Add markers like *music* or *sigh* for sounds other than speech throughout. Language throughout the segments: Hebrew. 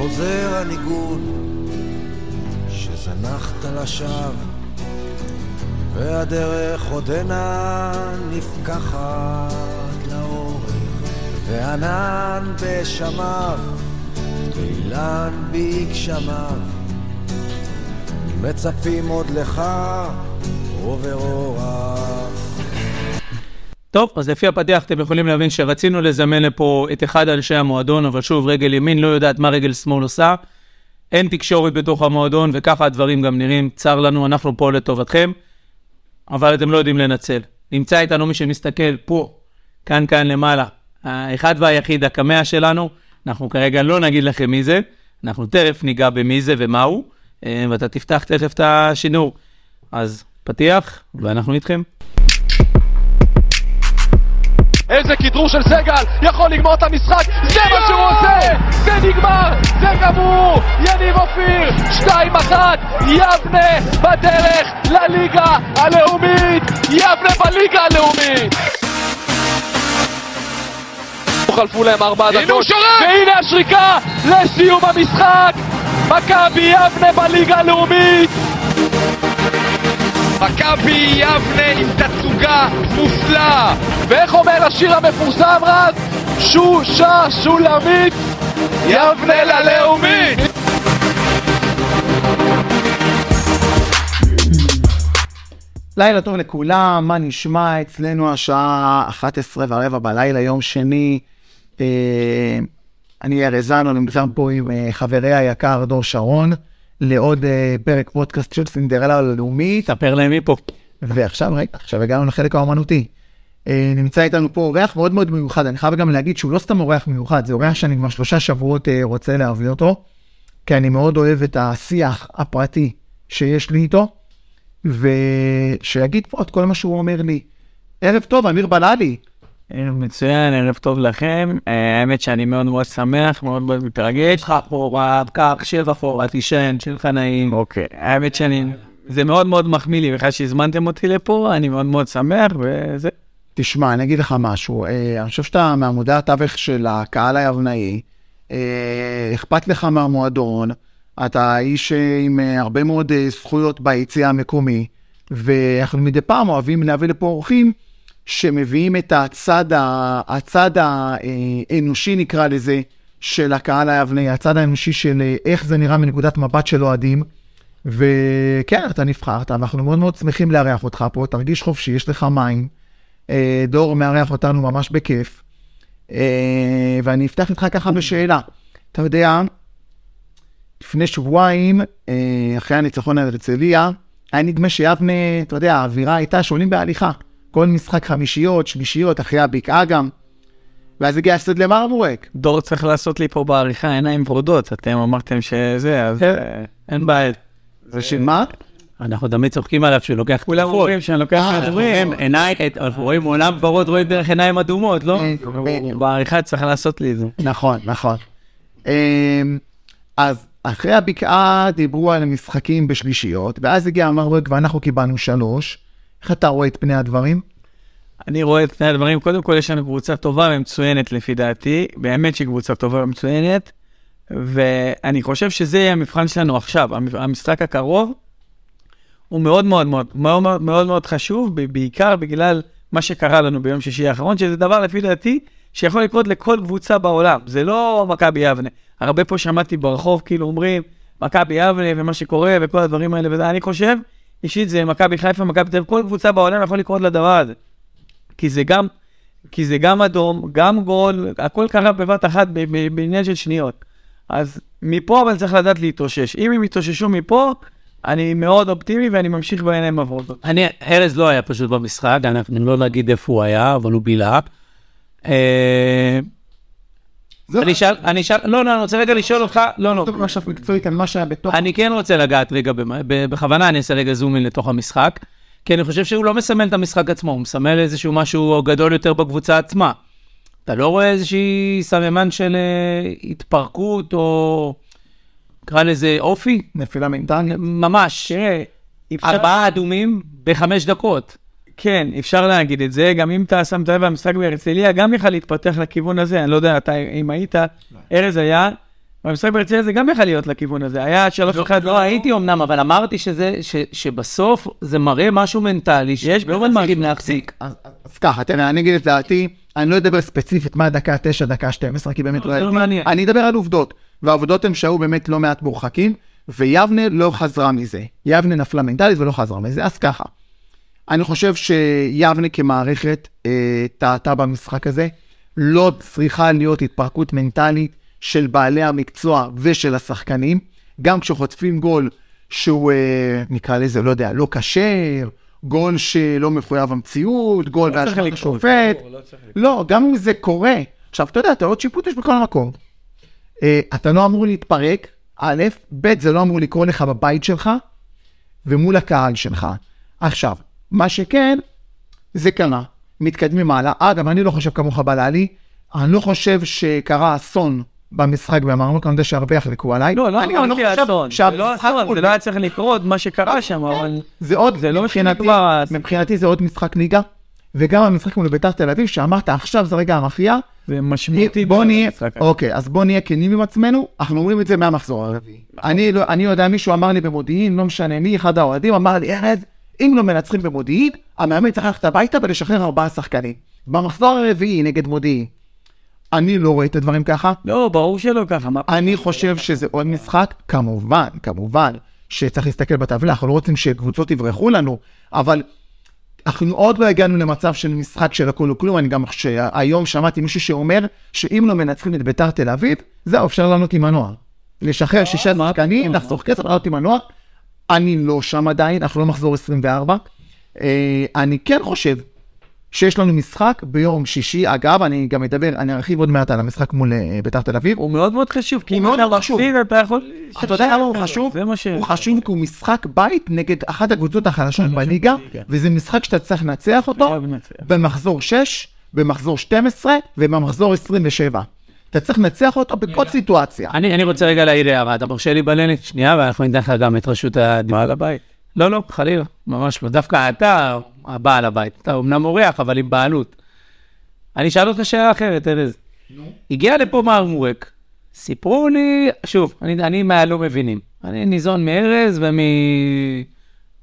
חוזר הניגון שזנחת לשווא והדרך עודנה נפקחת לאורך וענן בשמיו ואילן בגשמיו. מצפים עוד לך עובר אורח טוב, אז לפי הפתיח אתם יכולים להבין שרצינו לזמן לפה את אחד אנשי המועדון, אבל שוב, רגל ימין לא יודעת מה רגל שמאל עושה. אין תקשורת בתוך המועדון, וככה הדברים גם נראים. צר לנו, אנחנו פה לטובתכם, אבל אתם לא יודעים לנצל. נמצא איתנו מי שמסתכל פה, כאן כאן למעלה, האחד והיחיד, הקמע שלנו. אנחנו כרגע לא נגיד לכם מי זה, אנחנו תכף ניגע במי זה ומהו, אה, ואתה תפתח תכף את השידור. אז פתיח, ואנחנו איתכם. איזה כדרור של סגל, יכול לגמור את המשחק, זה מה שהוא עושה! זה נגמר, זה גמור! יניב אופיר, 2-1, יבנה בדרך לליגה הלאומית! יבנה בליגה הלאומית! חלפו להם ארבע דקות, והנה השריקה לסיום המשחק! מכבי יבנה בליגה הלאומית! מכבי יבנה עם תצוגה מופלאה ואיך אומר השיר המפורסם רז? שושה שולמית יבנה ללאומית לילה טוב לכולם, מה נשמע? אצלנו השעה 11 ורבע בלילה, יום שני. אה, אני ארז זנו, נמצא פה עם אה, חברי היקר דור שרון. לעוד uh, פרק פודקאסט של סינדרלה הלאומית. ספר להם מי פה. ועכשיו, רגע, עכשיו הגענו לחלק האומנותי. Uh, נמצא איתנו פה אורח מאוד מאוד מיוחד, אני חייב גם להגיד שהוא לא סתם אורח מיוחד, זה אורח שאני כבר שלושה שבועות uh, רוצה להביא אותו, כי אני מאוד אוהב את השיח הפרטי שיש לי איתו, ושיגיד פה את כל מה שהוא אומר לי. ערב טוב, אמיר בללי. ערב מצוין, ערב טוב לכם. אה, האמת שאני מאוד מאוד שמח, מאוד מאוד מתרגש. יש לך פה קח, שבע פה, תישן, שיהיה לך נעים. אוקיי, האמת שאני... זה מאוד מאוד מחמיא לי בכלל שהזמנתם אותי לפה, אני מאוד מאוד שמח, וזה... תשמע, אני אגיד לך משהו. אה, אני חושב שאתה מעמודי התווך של הקהל היבנאי, אה, אכפת לך מהמועדון, אתה איש עם הרבה מאוד זכויות ביציע המקומי, ואנחנו מדי פעם אוהבים להביא לפה אורחים. שמביאים את הצד, הצד האנושי, נקרא לזה, של הקהל היבני, הצד האנושי של איך זה נראה מנקודת מבט של אוהדים. וכן, אתה נבחרת, אנחנו מאוד מאוד שמחים לארח אותך פה, תרגיש חופשי, יש לך מים. אה, דור מארח אותנו ממש בכיף. אה, ואני אפתח איתך ככה בשאלה. אתה יודע, לפני שבועיים, אה, אחרי הניצחון על הרצליה, היה נדמה שיבנה, אתה יודע, האווירה הייתה שעולים בהליכה. כל משחק חמישיות, שלישיות, אחרי הבקעה גם. ואז הגיע הסד למרמורק. דור צריך לעשות לי פה בעריכה עיניים ורודות, אתם אמרתם שזה, אז כן. אה, אין בעיה. זה שמה? אנחנו תמיד צוחקים עליו שהוא לוקח כולם אומרים שאני לוקח את הדברים, עיניים, אנחנו רואים עולם ורוד, רואים דרך עיניים אדומות, לא? כן, בעריכה צריך לעשות לי את זה. נכון, נכון. אמ, אז אחרי הבקעה דיברו על המשחקים בשלישיות, ואז הגיע מרמורק ואנחנו קיבלנו שלוש. איך אתה רואה את פני הדברים? אני רואה את פני הדברים, קודם כל יש לנו קבוצה טובה ומצוינת לפי דעתי, באמת שהיא קבוצה טובה ומצוינת, ואני חושב שזה יהיה המבחן שלנו עכשיו, המשחק הקרוב הוא מאוד מאוד מאוד מאוד מאוד מאוד, מאוד חשוב, בעיקר בגלל מה שקרה לנו ביום שישי האחרון, שזה דבר לפי דעתי שיכול לקרות לכל קבוצה בעולם, זה לא מכבי יבנה. הרבה פה שמעתי ברחוב כאילו אומרים, מכבי יבנה ומה שקורה וכל הדברים האלה, ואני חושב אישית זה מכבי חיפה, מכבי תל כל קבוצה בעולם יכול לקרות לדבר הזה. כי זה גם, כי זה גם אדום, גם גול, הכל קרה בבת אחת בעניין של שניות. אז מפה אבל צריך לדעת להתאושש. אם הם יתאוששו מפה, אני מאוד אופטימי ואני ממשיך בעיניים עבודות. אני, ארז לא היה פשוט במשחק, אנחנו לא נגיד איפה הוא היה, אבל הוא בילה. אני אשאל, אני אשאל, לא, לא, אני רוצה רגע לשאול אותך, לא, לא. עכשיו מקצועית על מה שהיה בתוך... אני כן רוצה לגעת רגע, בכוונה אני אעשה רגע זום לתוך המשחק, כי אני חושב שהוא לא מסמל את המשחק עצמו, הוא מסמל איזשהו משהו גדול יותר בקבוצה עצמה. אתה לא רואה איזושהי סממן של אה, התפרקות, או נקרא לזה אופי? נפילה מנטלית? ממש, תראה, ארבעה אדומים בחמש דקות. כן, אפשר להגיד את זה. גם אם אתה שמת לב במשחק בהרצליה, גם יכל להתפתח לכיוון הזה. אני לא יודע אתה, אם היית, לא. ארז היה, במשחק בהרצליה זה גם יכול להיות לכיוון הזה, היה שלוש אחד. לא הייתי אמנם, אבל אמרתי שזה, ש- שבסוף זה מראה משהו מנטלי, יש מצליחים משהו. להחזיק. אז ככה, תראה, אני אגיד את דעתי, אני לא אדבר ספציפית מה דקה 9, דקה 12, כי באמת לא, לא לא הייתי. אני אדבר על עובדות, והעובדות הן שהיו באמת לא מעט מורחקים, ויבנה לא חזרה מזה. יבנה נפלה מנטלית ולא חזרה מזה, אז ככה. אני חושב שיבנה כמערכת אה, טעתה במשחק הזה. לא צריכה להיות התפרקות מנטלית של בעלי המקצוע ושל השחקנים. גם כשחוטפים גול שהוא, אה, נקרא לזה, לא יודע, לא כשר, גול שלא מחויב המציאות, גול צריך בהשלכת לקרות. השופט. לא, גם אם זה קורה. עכשיו, אתה יודע, טעויות שיפוט יש בכל מקום. אה, אתה לא אמור להתפרק, א', ב', זה לא אמור לקרות לך בבית שלך ומול הקהל שלך. עכשיו, מה שכן, זה קרה, מתקדמים הלאה. אגב, אני לא חושב כמוך בללי, אני לא חושב שקרה אסון במשחק במרמוק, אני יודע שהרבה יחלקו עליי. לא, לא אמרתי חושב אסון. זה לא אסון, זה לא היה צריך לקרות, מה שקרה שם, אבל... זה עוד, זה לא מבחינתי, שנגמר. מבחינתי זה עוד משחק ליגה, וגם המשחק מול בית"ר תל אביב, שאמרת עכשיו זה רגע המכריע, זה משמעותי. בוא נהיה. אוקיי, אז בוא נהיה כנים עם עצמנו, אנחנו אומרים את זה מהמחזור הרביעי. אני לא, אני יודע, מישהו אמר לי במודיעין, לא משנה מי, אחד האוהדים אמר לי, ארז, אם לא מנצחים במודיעין, המאמן צריך ללכת הביתה ולשחרר ארבעה שחקנים. במחזור הרביעי נגד מודיעין. אני לא רואה את הדברים ככה, לא, ברור שלא ככה. מה- אני חושב שזה עוד משחק, כמובן, כמובן, שצריך להסתכל בטבלה, אנחנו לא רוצים שקבוצות יברחו לנו, אבל אנחנו עוד לא הגענו למצב של משחק של הכל או כלום, אני גם היום שמעתי מישהו שאומר שאם לא מנצחים את ביתר תל אביב, זהו, אפשר לעלות עם הנוער. לשחרר שישה שחקנים, לחסוך כסף, לעלות עם הנוער. אני לא שם עדיין, אנחנו לא מחזור 24. אה, אני כן חושב שיש לנו משחק ביום שישי, אגב, אני גם אדבר, אני ארחיב עוד מעט על המשחק מול אה, ביתר תל אביב. הוא מאוד מאוד חשוב, כי אם אתה חשוב. מפסיד, אתה יכול... אתה יודע למה הוא חשוב? מה ש... הוא חשוב כי הוא משחק בית נגד אחת הקבוצות החלשות בליגה, וזה משחק שאתה צריך לנצח אותו. במחזור 6, במחזור 12 ובמחזור 27. אתה צריך לנצח אותו בכל סיטואציה. אני, אני רוצה רגע להעיר הערה, אתה מרשה לי בלנט? שנייה, ואנחנו ניתן לך גם את רשות הדיבור. בעל הבית. לא, לא, חלילה, ממש לא. דווקא אתה הבעל הבית. אתה אומנם אורח, אבל עם בעלות. אני אשאל אותך שאלה אחרת, ארז. הגיע לפה מרמורק, סיפרו לי, שוב, אני, אני מהלא מבינים. אני ניזון מארז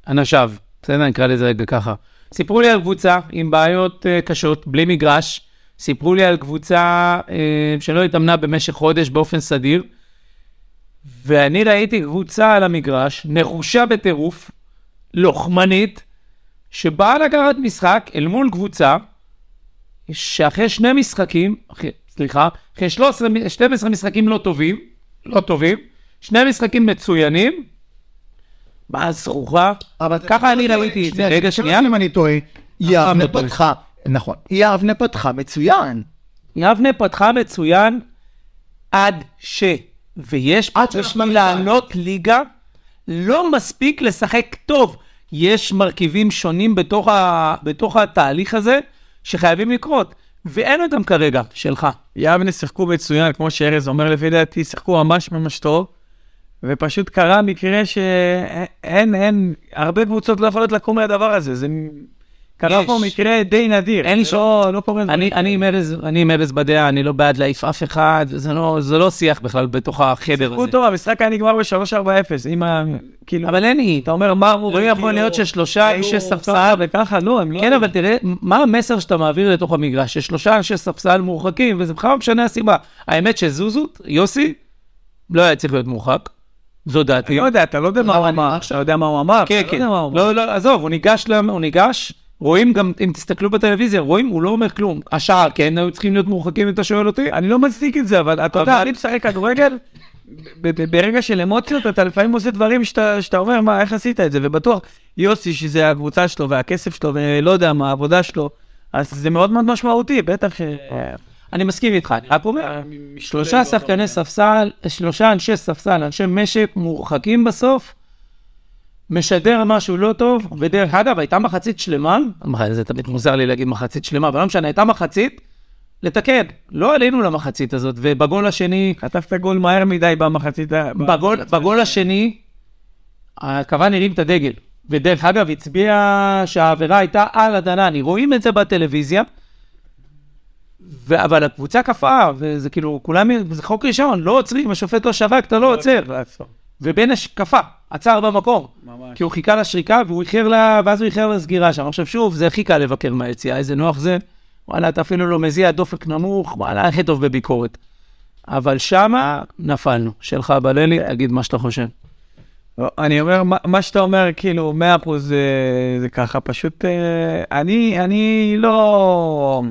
ומאנשיו, בסדר? נקרא לזה רגע ככה. סיפרו לי על קבוצה עם בעיות uh, קשות, בלי מגרש. סיפרו לי על קבוצה uh, שלא התאמנה במשך חודש באופן סדיר. ואני ראיתי קבוצה על המגרש, נחושה בטירוף, לוחמנית, שבאה לקחת משחק אל מול קבוצה, שאחרי שני משחקים, אחרי, סליחה, אחרי 13, 12 משחקים לא טובים, לא טובים, שני משחקים מצוינים, באה זרוחה, אבל ככה אני ראיתי את זה. רגע, שנייה. אם אני טועה, יבנה אתה טועה. פתחה, נכון, יבנה פתחה מצוין. יבנה פתחה מצוין עד ש... ויש עד שאנחנו לעלות ליגה, לא מספיק לשחק טוב. יש מרכיבים שונים בתוך, ה... בתוך התהליך הזה שחייבים לקרות, ואין אותם כרגע, שלך. יבנה שיחקו מצוין, כמו שארז אומר לפי דעתי, שיחקו ממש ממש טוב, ופשוט קרה מקרה שאין, אין, הרבה קבוצות לא יכולות לקום מהדבר הזה, זה קרה. פה מקרה די נדיר. אין לי זה לא, לא קורה. אני, אני, עם ארז, אני בדעה, אני לא בעד להעיף אף אחד, זה לא, זה לא שיח בכלל בתוך החדר הזה. טוב, המשחק היה נגמר ב-3-4-0, עם ה... כאילו... אבל אין לי, אתה אומר, מה אמרו? לא יכול להיות ששלושה אישי ספסל וככה, לא, הם לא... כן, אבל תראה, מה המסר שאתה מעביר לתוך המגרש? ששלושה אנשי ספסל מורחקים, וזה בכלל לא משנה הסיבה. האמת שזוזות, יוסי, לא היה צריך להיות מורחק, זו אני דעתי. לא יודע, אתה לא יודע מה הוא אמר, אתה יודע מה הוא אמר? כן, אתה כן. לא. לא, לא, עזוב, הוא ניגש, הוא ניגש, רואים גם, אם תסתכלו בטלוויזיה, רואים, הוא לא אומר כלום. השער, כן, היו צריכים להיות מורחקים אם אתה שואל אותי. אני לא מצדיק את זה, אבל אתה יודע, אני משחק כדורגל, ברגע של אמוציות אתה לפעמים עושה דברים שאתה שאתה אומר, מה, איך עשית את זה? ובטוח, יוסי, שזה הקבוצה שלו והכסף שלו ולא יודע מה, העבודה שלו, אז זה מאוד מאוד משמעותי, בטח ש... אני מסכים איתך, אני רק אומר, שלושה שחקני ספסל, שלושה אנשי ספסל, אנשי משק מורחקים בסוף, משדר משהו לא טוב, ודרך אגב, הייתה מחצית שלמה, זה תמיד מוזר לי להגיד מחצית שלמה, אבל לא משנה, הייתה מחצית, לתקן, לא עלינו למחצית הזאת, ובגול השני, חטפת גול מהר מדי במחצית ה... בגול, בגול השני, קוואני הרים את הדגל, ודרך אגב, הצביע שהעבירה הייתה על הדנני, רואים את זה בטלוויזיה, ו- אבל הקבוצה קפאה, וזה כאילו, כולם, זה חוק ראשון, לא עוצרים, השופט לא שבק, אתה לא עוצר. ובנש קפא, עצר במקום. כי הוא חיכה לשריקה, והוא איחר לה, ואז הוא איחר לסגירה שם. עכשיו שוב, זה הכי קל לבקר מהיציאה, איזה נוח זה. וואלה, אתה אפילו לא מזיע דופק נמוך, וואלה, הכי טוב בביקורת. אבל שמה נפלנו. שלך בללי, תגיד מה שאתה חושב. לא, אני אומר, מה- מה שאתה אומר, כאילו, מאה אחוז זה, זה ככה, פשוט, אה, אני, אני לא...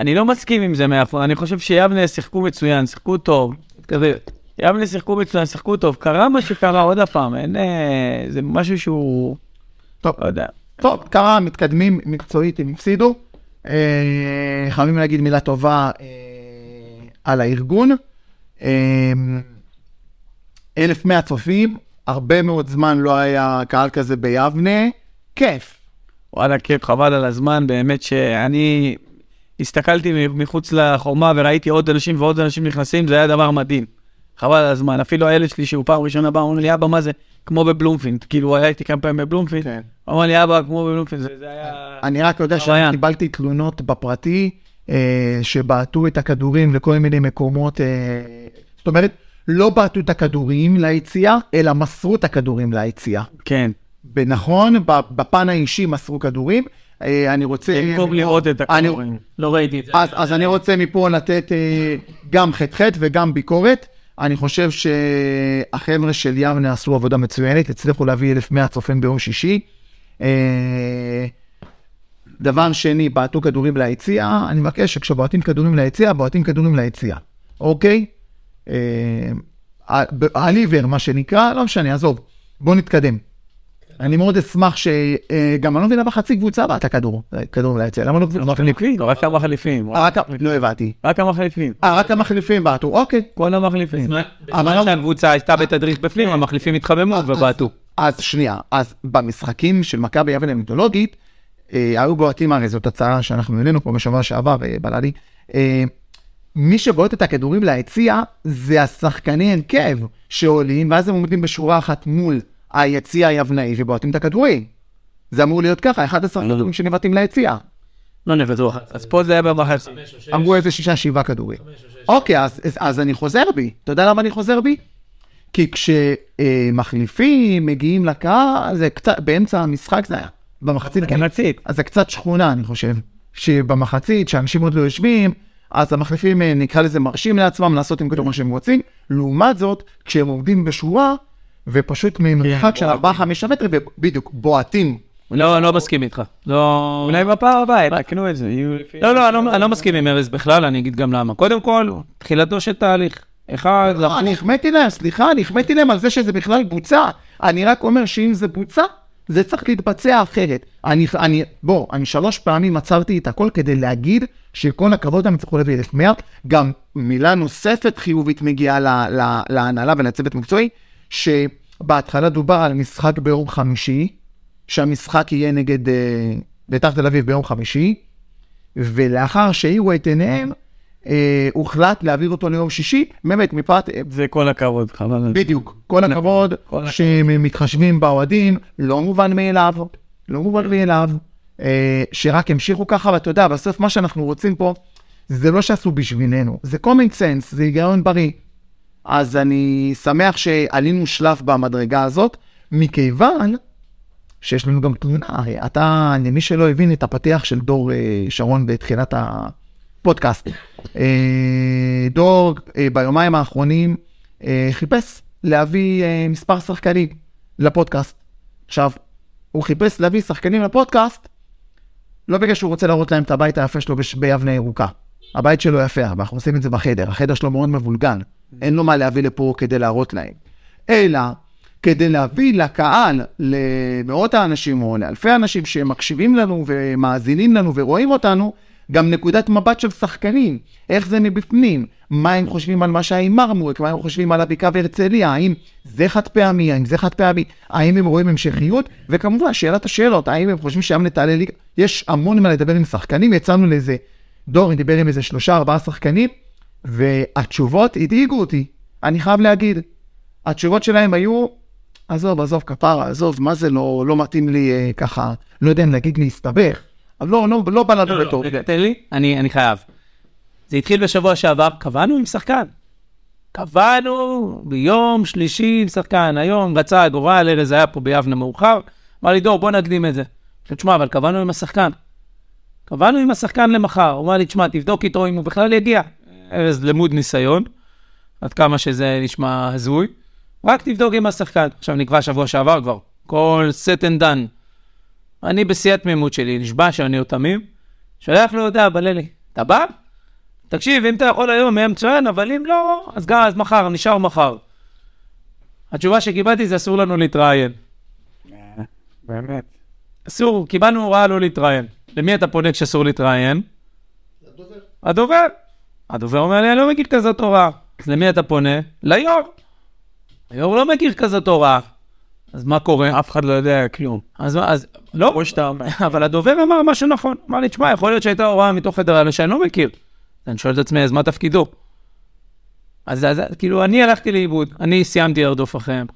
אני לא מסכים עם זה מאה אחוז, אני חושב שיבנה שיחקו מצוין, שיחקו טוב, כזה, יבנה שיחקו מצוין, שיחקו טוב, קרה מה שקרה עוד הפעם, אין, אה, זה משהו שהוא, טוב, לא יודע. טוב, קרה, מתקדמים מקצועית, הם הפסידו. אה, חייבים להגיד מילה טובה אה, על הארגון. אה, 1,100 צופים, הרבה מאוד זמן לא היה קהל כזה ביבנה, כיף. וואלה, כיף, חבל על הזמן, באמת שאני הסתכלתי מחוץ לחומה וראיתי עוד אנשים ועוד אנשים נכנסים, זה היה דבר מדהים. חבל על הזמן, אפילו הילד שלי שהוא פעם ראשונה בא, הוא אומר לי, אבא, מה זה? כמו בבלומפילד, כאילו, היה איתי כמה פעמים בבלומפילד, כן. הוא אמר לי, אבא, כמו בבלומפילד, זה, זה היה... אני רק יודע. שקיבלתי תלונות בפרטי, אה, שבעטו את הכדורים לכל מיני מקומות, אה, זאת אומרת, לא בעטו את הכדורים ליציאה, אלא מסרו את הכדורים ליציאה. כן, ונכון, ב- בפן האישי מסרו כדורים. אה, אני רוצה... במקום לראות את אני- הכדורים. לא ראיתי את זה. אז, אז אני רוצה מפה לתת גם ח"ח וגם ביקורת. אני חושב שהחבר'ה של יבנה עשו עבודה מצוינת, הצליחו להביא 1,100 צופים ביום שישי. אה, דבר שני, בעטו כדורים ליציע, אני מבקש שכשבועטים כדורים ליציע, בועטים כדורים ליציע, אוקיי? אה, עיוור, מה שנקרא, לא משנה, עזוב, בואו נתקדם. אני מאוד אשמח שגם אני לא מבין למה חצי קבוצה בעטה כדור, כדור ליציע, למה לא קבוצה? מחליפים, רק כמה מחליפים, אה, לא הבנתי. רק כמה מחליפים, אה, רק המחליפים בעטו, אוקיי. כל המחליפים. בזמן שהקבוצה הייתה בתדריך בפנים, המחליפים התחממו ובעטו. אז שנייה, אז במשחקים של מכבי יבנה המיתולוגית, אה, היו בועטים, הרי זאת הצעה שאנחנו העלינו פה בשבוע שעבר, אה, אה, מי שבועט את הכדורים ליציע זה השחקני הרכב שעולים, ואז הם עומדים בשורה אחת מול היציע היבנאי ובועטים את הכדורים. זה אמור להיות ככה, 11 כדורים שנבעטים ליציע. לא נבטוח. אז פה זה היה במחצית. אמרו איזה שישה, שבעה כדורים. אוקיי, אז, אז, אז אני חוזר בי. אתה יודע למה אני חוזר בי? כי כשמחליפים מגיעים לקהל, זה קצת, באמצע המשחק זה היה. במחצית, כן. מחצית. אז זה קצת שכונה, אני חושב. שבמחצית, שאנשים עוד לא יושבים, אז המחליפים, נקרא לזה, מרשים לעצמם לעשות עם כדור מה שהם רוצים. לעומת זאת, כשהם עומדים בשורה, ופשוט ממרחק של 4-5 מטר, ובדיוק, בועטים. לא, אני לא מסכים איתך. לא... אולי בפעם הבאה יתקנו את זה, יהיו לפי... לא, לא, אני לא- אני לא מסכים עם ארז בכלל, אני אגיד גם למה. קודם כל, תחילתו של תהליך. אחד, לא, אני החמאתי להם, סליחה, אני החמאתי להם על זה שזה בכלל בוצע. אני רק אומר שאם זה בוצע, זה צריך להתבצע אחרת. אני, אני, בוא, אני שלוש פעמים עצרתי את הכל כדי להגיד שכל הכבוד הם יצטרכו להביא 1,100. גם מילה נוספת חיובית מגיעה ל- ל- להנהלה ולצוות מקצועי, שבהתחלה דובר על משחק ביום חמישי, שהמשחק יהיה נגד אה, בית"ר תל אביב ביום חמישי, ולאחר שהאירו את עיניהם, אה, הוחלט להעביר אותו ליום שישי, באמת, מפאת, אה, זה כל הכבוד, חבל. בדיוק, כל הכבוד כל. שמתחשבים באוהדים, לא מובן מאליו, לא מובן מאליו, אה, שרק המשיכו ככה, ואתה יודע, בסוף מה שאנחנו רוצים פה, זה לא שעשו בשבילנו, זה common sense, זה היגיון בריא. אז אני שמח שעלינו שלב במדרגה הזאת, מכיוון שיש לנו גם תלונה, אתה, למי שלא הבין את הפתיח של דור אה, שרון בתחילת הפודקאסט, אה, דור אה, ביומיים האחרונים חיפש להביא מספר שחקנים לפודקאסט. עכשיו, הוא חיפש להביא שחקנים לפודקאסט, לא בגלל שהוא רוצה להראות להם את הבית היפה שלו ביבנה ירוקה. הבית שלו יפה, אבל אנחנו עושים את זה בחדר, החדר שלו מאוד מבולגן, אין לו מה להביא לפה כדי להראות להם. אלא כדי להביא לקהל, למאות האנשים או לאלפי האנשים שמקשיבים לנו ומאזינים לנו ורואים אותנו, גם נקודת מבט של שחקנים, איך זה מבפנים, מה הם חושבים על מה שהימרנו, מה הם חושבים על הבקעה והרצליה, האם זה חד פעמי, האם זה חד פעמי, האם הם רואים המשכיות, וכמובן שאלת השאלות, האם הם חושבים שהיום תעלה ליגה, יש המון מה לדבר עם שחקנים, יצאנו לאיזה, דור דיבר עם איזה שלושה ארבעה שחקנים, והתשובות הדאיגו אותי, אני חייב להגיד. התשובות שלהם היו, עזוב, עזוב, כפרה, עזוב, מה זה לא, לא מתאים לי אה, ככה, לא יודע אם להגיד להסתבך, אז לא, לא, לא בא לנו בטוב. רגע, תן לי, אני, אני חייב. זה התחיל בשבוע שעבר, קבענו עם שחקן. קבענו ביום שלישי עם שחקן, היום רצה הגורל, ארז היה פה ביבנה מאוחר, אמר לי, דור, בוא נקדים את זה. תשמע, אבל קבענו עם השחקן. קבענו עם השחקן למחר, הוא אמר לי, תשמע, תבדוק איתו אם הוא בכלל יגיע. ארז למוד ניסיון, עד כמה שזה נשמע הזוי. רק תבדוק עם השחקן. עכשיו נקבע שבוע שעבר כבר, כל set and done. אני בשיא התמימות שלי, נשבע שאני עוד תמים. שולח לו הודעה בלילי, אתה בא? תקשיב, אם אתה יכול היום, יהיה מצוין, אבל אם לא, אז גם, אז מחר, נשאר מחר. התשובה שקיבלתי זה אסור לנו להתראיין. באמת. אסור, קיבלנו הוראה לא להתראיין. למי אתה פונה כשאסור להתראיין? הדובר. הדובר אומר לי, אני לא מכיר כזאת הוראה. אז למי אתה פונה? ליו"ר. היו"ר לא מכיר כזאת הוראה. אז מה קורה? אף אחד לא יודע כלום. אז מה, אז לא, כמו שאתה אומר. אבל הדובר אמר משהו נכון. אמר לי, תשמע, יכול להיות שהייתה הוראה מתוך פדרליה שאני לא מכיר. אני שואל את עצמי, אז מה תפקידו? אז, אז כאילו, אני הלכתי לאיבוד, אני סיימתי לרדוף אחריהם.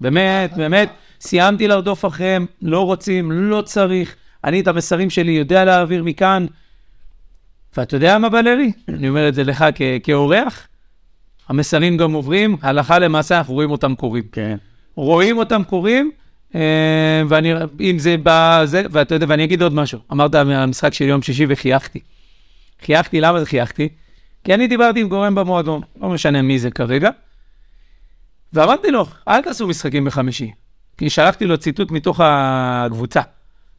באמת, באמת, סיימתי לרדוף אחריהם, לא רוצים, לא צריך. אני את המסרים שלי יודע להעביר מכאן. ואתה יודע מה בא לי? אני אומר את זה לך כ- כאורח. המסרים גם עוברים, הלכה למעשה אנחנו רואים אותם קורים. כן. רואים אותם קורים, אה, ואני, אם זה בזה, ואתה יודע, ואני אגיד עוד משהו. אמרת מהמשחק של יום שישי וחייכתי. חייכתי, למה זה חייכתי? כי אני דיברתי עם גורם במועדון, לא משנה מי זה כרגע, ואמרתי לו, אל תעשו משחקים בחמישי. כי שלחתי לו ציטוט מתוך הקבוצה.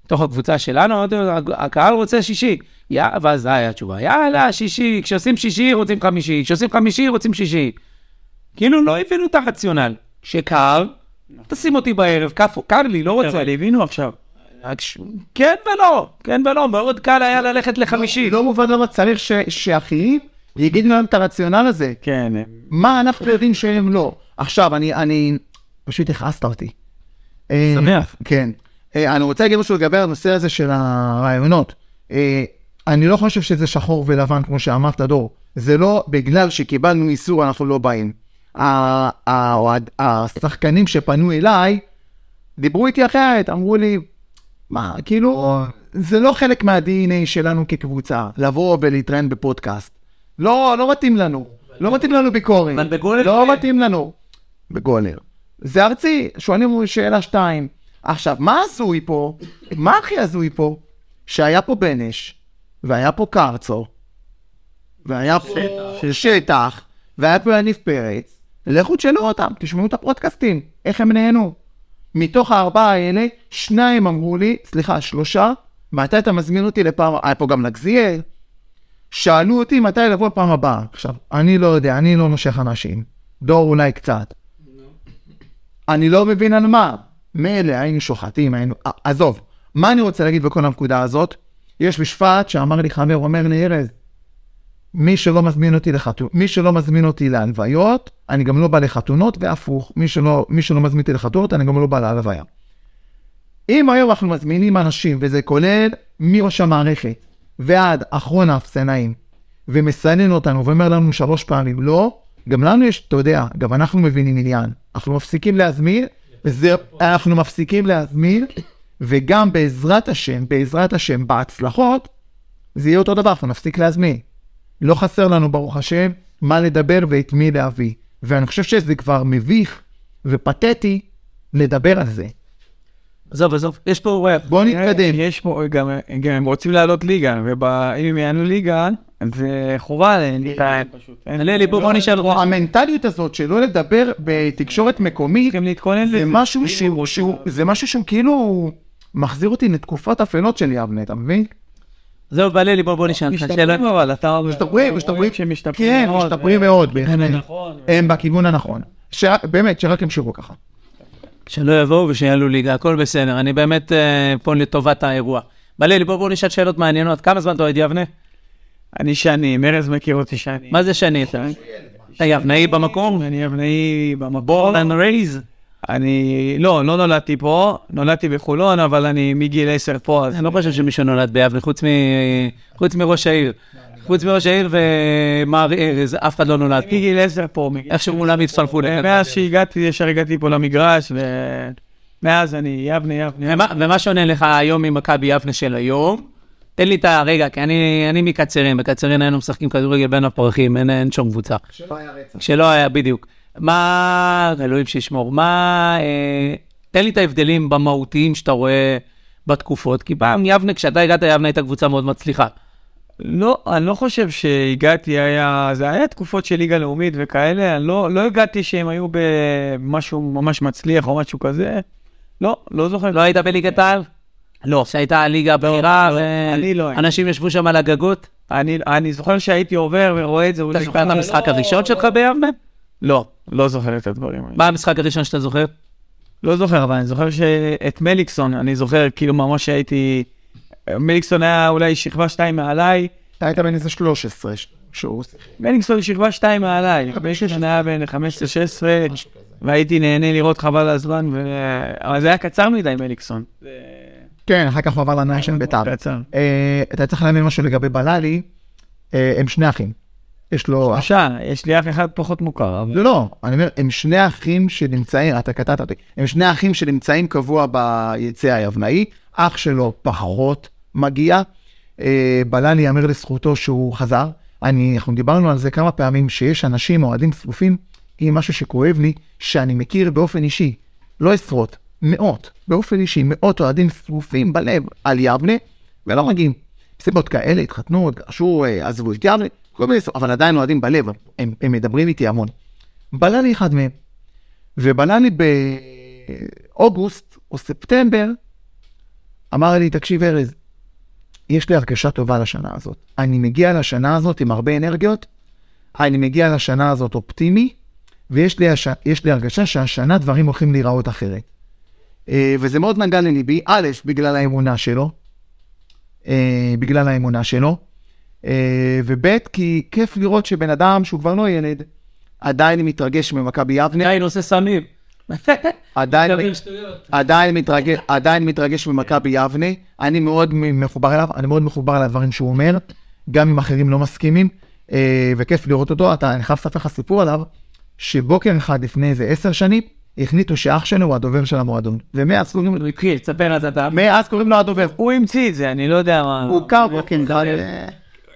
מתוך הקבוצה שלנו, אמרתי לו, הקהל רוצה שישי. יא, ואז זו הייתה התשובה, יאללה, שישי, כשעושים שישי רוצים חמישי, כשעושים חמישי רוצים שישי. כאילו לא הבינו את הרציונל. שקר, תשים אותי בערב, קר לי, לא רוצה. אבל הבינו עכשיו. כן ולא, כן ולא, מאוד קל היה ללכת לחמישי. לא מובן למה צריך ש- שאחרים יגידו להם את הרציונל הזה. כן. מה אנחנו יודעים שהם לא? עכשיו, אני, אני, פשוט הכעסת אותי. אה, שמח. כן. אה, אני רוצה להגיד משהו לגבי הנושא הזה של הרעיונות. אה, אני לא חושב שזה שחור ולבן, כמו שאמרת, דור. זה לא בגלל שקיבלנו איסור, אנחנו לא באים. השחקנים שפנו אליי, דיברו איתי אחרת, אמרו לי, מה, כאילו, זה לא חלק מה-DNA שלנו כקבוצה, לבוא ולהתראיין בפודקאסט. לא, לא מתאים לנו. לא מתאים לנו ביקורת. אבל בגולר לא כן. מתאים לנו. בגולר. זה ארצי, שואלים שאלה שתיים. עכשיו, מה הזוי פה? מה הכי הזוי פה? שהיה פה בנש, והיה פה קרצו, והיה פה שטח, והיה פה יניב פרץ. לכו תשאלו אותם, תשמעו את הפודקאסטים, איך הם נהנו. מתוך הארבעה האלה, שניים אמרו לי, סליחה, שלושה, מתי אתה מזמין אותי לפעם, היה פה גם לגזיאל, שאלו אותי מתי לבוא לפעם הבאה. עכשיו, אני לא יודע, אני לא נושך אנשים. דור אולי קצת. אני לא מבין על מה. מילא היינו שוחטים, היינו... עזוב, מה אני רוצה להגיד בכל הנקודה הזאת? יש משפט שאמר לי חבר, אומר לי, ארז, מי שלא מזמין אותי לחתונות, מי שלא מזמין אותי להלוויות, אני גם לא בא לחתונות, והפוך, מי שלא, מי שלא מזמין אותי לחתונות, אני גם לא בא להלוויה. אם היום אנחנו מזמינים אנשים, וזה כולל מראש המערכת ועד אחרון האפסנאים, ומסנן אותנו ואומר לנו שלוש פעמים לא, גם לנו יש, אתה יודע, גם אנחנו מבינים עניין. אנחנו מפסיקים להזמין, וזה, אנחנו מפסיקים להזמין, וגם בעזרת השם, בעזרת השם, בהצלחות, זה יהיה אותו דבר, אנחנו נפסיק להזמין. לא חסר לנו, ברוך השם, מה לדבר ואת מי להביא. ואני חושב שזה כבר מביך ופתטי לדבר על זה. עזוב, עזוב, יש פה. בוא נתקדם. יש פה גם, גם הם רוצים לעלות ליגה, ואם הם יעלו ליגה, זה חובה. אין- עלי, בוא בוא נשאל אותך. המנטליות הזאת שלא לדבר בתקשורת מקומית, צריכים להתכונן זה לזה. משהו שהוא, שהוא, זה משהו שהוא כאילו מחזיר אותי לתקופות אפלות של יבנה, אתה מבין? זהו, בלילי, בוא בוא נשאל אותך שאלה. משתפרים אבל, אתה משתפרים, משתפרים. כן. משתפרים מאוד, בהחלט. נכון. הם בכיוון הנכון. ש- באמת, שרק ימשיכו ככה. שלא יבואו ושיעלו ליגה, הכל בסדר. אני באמת אה, פה לטובת האירוע. בלילי, בוא בוא נשאל שאלות מעניינות. כמה זמן אתה אוהד יבנה? אני שנים, ארז מכיר אותי שנים. מה זה שני? אתה אתה יבנאי במקום? אני אבנאי במקור. בורלנד רייז? אני, לא, לא נולדתי פה, נולדתי בחולון, אבל אני מגיל 10 פה, אז אני לא חושב שמישהו נולד ביבנה, חוץ מ- חוץ מראש העיר. חוץ מראש העיר ומר ארז, אף אחד לא נולד. פה. מגיל 10 פה. מגיל- איכשהו כולם הצטרפו. מאז שהגעתי, ישר הגעתי פה למגרש, ומאז אני יבנה, יבנה. ומה שונה לך היום ממכבי יבנה של היום, תן לי את ה... רגע, כי אני, אני מקצרין, בקצרין היינו משחקים כדורגל בין הפרחים, אין, אין שום קבוצה. שלא היה רצח. כשלא היה, בדיוק. מה, אלוהים שישמור, מה, אה, תן לי את ההבדלים במהותיים שאתה רואה בתקופות, כי פעם יבנה, כשאתה הגעת, יבנה הייתה קבוצה מאוד מצליחה. לא, אני לא חושב שהגעתי, היה, זה היה תקופות של ליגה לאומית וכאלה, אני לא, לא הגעתי שהם היו במשהו ממש מצליח או משהו כזה. לא, לא זוכר. לא היית בליגת העל? לא. שהייתה הליגה הבכירה, אני לא הייתי. ואנשים ישבו שם על הגגות? אני, אני זוכר שהייתי עובר ורואה את זה. אתה זוכר את המשחק לא- הראשון שלך ביבנה? לא, לא זוכר את הדברים האלה. מה המשחק הראשון שאתה זוכר? לא זוכר, אבל אני זוכר שאת מליקסון, אני זוכר כאילו ממש שהייתי... מליקסון היה אולי שכבה שתיים מעליי, אתה היית בן איזה 13, שהוא... מליקסון שכבה שתיים מעליי, מליקסון היה בן 15-16, והייתי נהנה לראות חבל הזמן. אבל זה היה קצר מדי מליקסון. כן, אחר כך הוא עבר לניישן בית"ר. אה, אתה צריך להבין משהו לגבי בללי, אה, הם שני אחים. יש לו... בבקשה, יש לי אח אחד פחות מוכר, אבל... לא, לא, אני אומר, הם שני אחים שנמצאים, אתה קטעת אותי, הם שני אחים שנמצאים קבוע ביציע היבנאי, אח שלו פחות מגיע, אה, בללי יאמר לזכותו שהוא חזר, אני, אנחנו דיברנו על זה כמה פעמים, שיש אנשים, אוהדים צפופים, עם משהו שכואב לי, שאני מכיר באופן אישי, לא עשרות, מאות, באופן אישי, מאות אוהדים צפופים בלב על יבנה, ולא מגיעים. סיבות כאלה, התחתנו, התגרשו, אה, עזבו את יבנה, כל מיני, סיבות, אבל עדיין אוהדים בלב, הם, הם מדברים איתי המון. בללי אחד מהם. ובללי באוגוסט או ספטמבר אמר לי, תקשיב ארז, יש לי הרגשה טובה לשנה הזאת. אני מגיע לשנה הזאת עם הרבה אנרגיות, אני מגיע לשנה הזאת אופטימי, ויש לי, הש... לי הרגשה שהשנה דברים הולכים להיראות אחרת. אה, וזה מאוד נגע לליבי, א', בגלל האמונה שלו, אה, בגלל האמונה שלו, אה, וב', כי כיף לראות שבן אדם שהוא כבר לא ילד, עדיין מתרגש ממכבי יבנה, עדיין עושה סמים. עדיין, מתרגש, עדיין מתרגש ממכבי יבנה, אני מאוד מחובר אליו, אני מאוד מחובר לדברים שהוא אומר, גם אם אחרים לא מסכימים, וכיף לראות אותו, אתה, אני חייב לספר לך סיפור עליו, שבוקר אחד לפני איזה עשר שנים, החליטו שאח שלו הוא הדובר של המועדון, ומאז קוראים לו, התחיל, תספר אז אתה. מאז קוראים לו הדובר. הוא המציא את זה, אני לא יודע מה... הוא קר בוקר,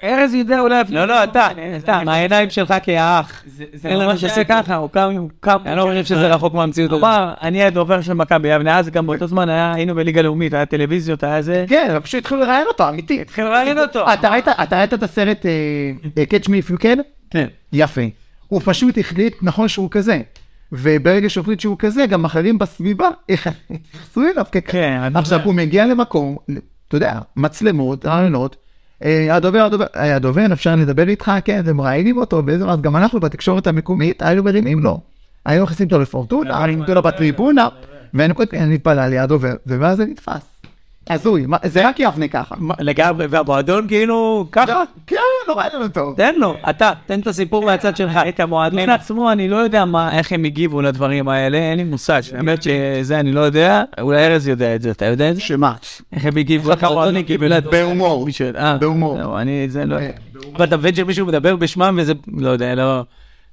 ארז יודע אולי... לא, לא, אתה, אתה, מהעיניים שלך כאח. אין לו מה שעושה ככה, הוא קם, הוא קם. אני לא חושב שזה רחוק מהמציאות. כלומר, אני הדובר של מכבי יבנה, אז גם באותו זמן היינו בליגה לאומית, היה טלוויזיות, היה זה. כן, אבל פשוט התחילו לראיין אותו, אמיתי. התחיל לראיין אותו. אתה ראית- אתה ראית את הסרט אה, Catch Me If You Can? כן. יפה. הוא פשוט החליט, נכון שהוא כזה. וברגע החליט שהוא כזה, גם אחרים בסביבה התייחסו אליו ככזה. כן, אני עכשיו, הוא מגיע למקום, אתה יודע, מצלמות, רעיונות, אה, הדובר, הדובר, אה, הדובר, אפשר לדבר איתך? כן, אתם מראיינים אותו, באיזה אז גם אנחנו בתקשורת המקומית היינו מרימים לו. היינו מכניסים אותו לפורטונה, היינו מכניסים אותו בטריבונה, והיינו כותבים, אני מתפלל ליד הדובר, ואז זה נתפס. הזוי, זה רק יבנה ככה. לגמרי, והמועדון כאילו, ככה, כן, לא ראינו אותו. תן לו, אתה, תן את הסיפור מהצד שלך. את המועדון עצמו, אני לא יודע מה, איך הם הגיבו לדברים האלה, אין לי מושג. האמת שזה אני לא יודע, אולי ארז יודע את זה, אתה יודע את זה? שמה? איך הם הגיבו, איך המועדון הגיבו לדברים. בהומור. אה, בהומור. זהו, אני זה לא... ואתה מבין שמישהו מדבר בשמם וזה, לא יודע, לא,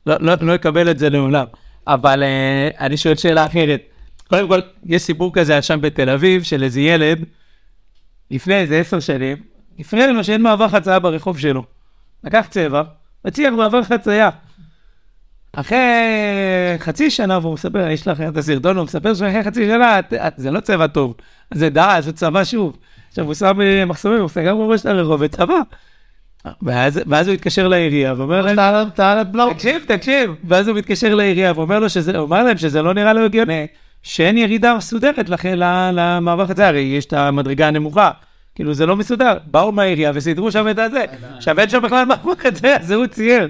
לא, לא, לא יקבל את זה לעולם. אבל אה, אני שואל שאלה אחרת. קודם כל, יש סיפור כזה שם בתל אביב, של איזה ילד, לפני איזה עשר שנים, הפריע לו שאין מעבר חצייה ברחוב שלו. לקח צבע, הציע מעבר חצייה. אחרי חצי שנה, והוא מספר, יש לך את הסרטון, הוא מספר שאחרי חצי שנה, את- את- זה לא צבע טוב, זה די, זה צבע שוב. עכשיו הוא שם אה, מחסומים, הוא סגר בראש הרחוב וצבע. ואז, ואז הוא התקשר לעירייה ואומר להם, תקשיב, תקשיב. ואז הוא מתקשר לעירייה ואומר לו שזה, אומר להם שזה לא נראה לו הגיוני, שאין ירידה מסודרת לכן למעבר חצייה, הרי יש את המדרגה הנמוכה. כאילו זה לא מסודר, באו מהעירייה וסידרו שם את הזה. עכשיו אין שם בכלל מעבר חצייה, זה הוא צייר.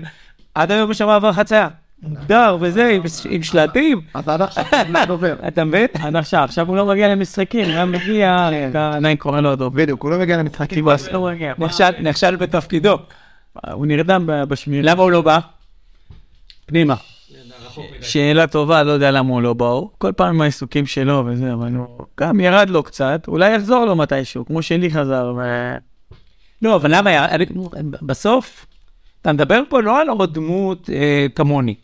עד היום יש שם מעבר חצייה. מוגדר וזה, עם- שלטים. אז עד עכשיו, דובר? *laughs* אתה מבין? עד עכשיו, עכשיו הוא לא מגיע למשחקים, הוא מגיע, עדיין קורא לו אותו. בדיוק, הוא לא מגיע למשחקים. לא מגיע. נכשל- בתפקידו. הוא נרדם ב- בשמירה. למה הוא לא בא? פנימה. שאלה טובה, לא יודע למה הוא לא בא. הוא כל פעם עם העיסוקים שלו וזה, אבל הוא גם ירד לו קצת, אולי יחזור לו מתישהו, כמו שלי חזר. לא, אבל למה בסוף, אתה מדבר פה לא על עוד דמות אה, כמוני.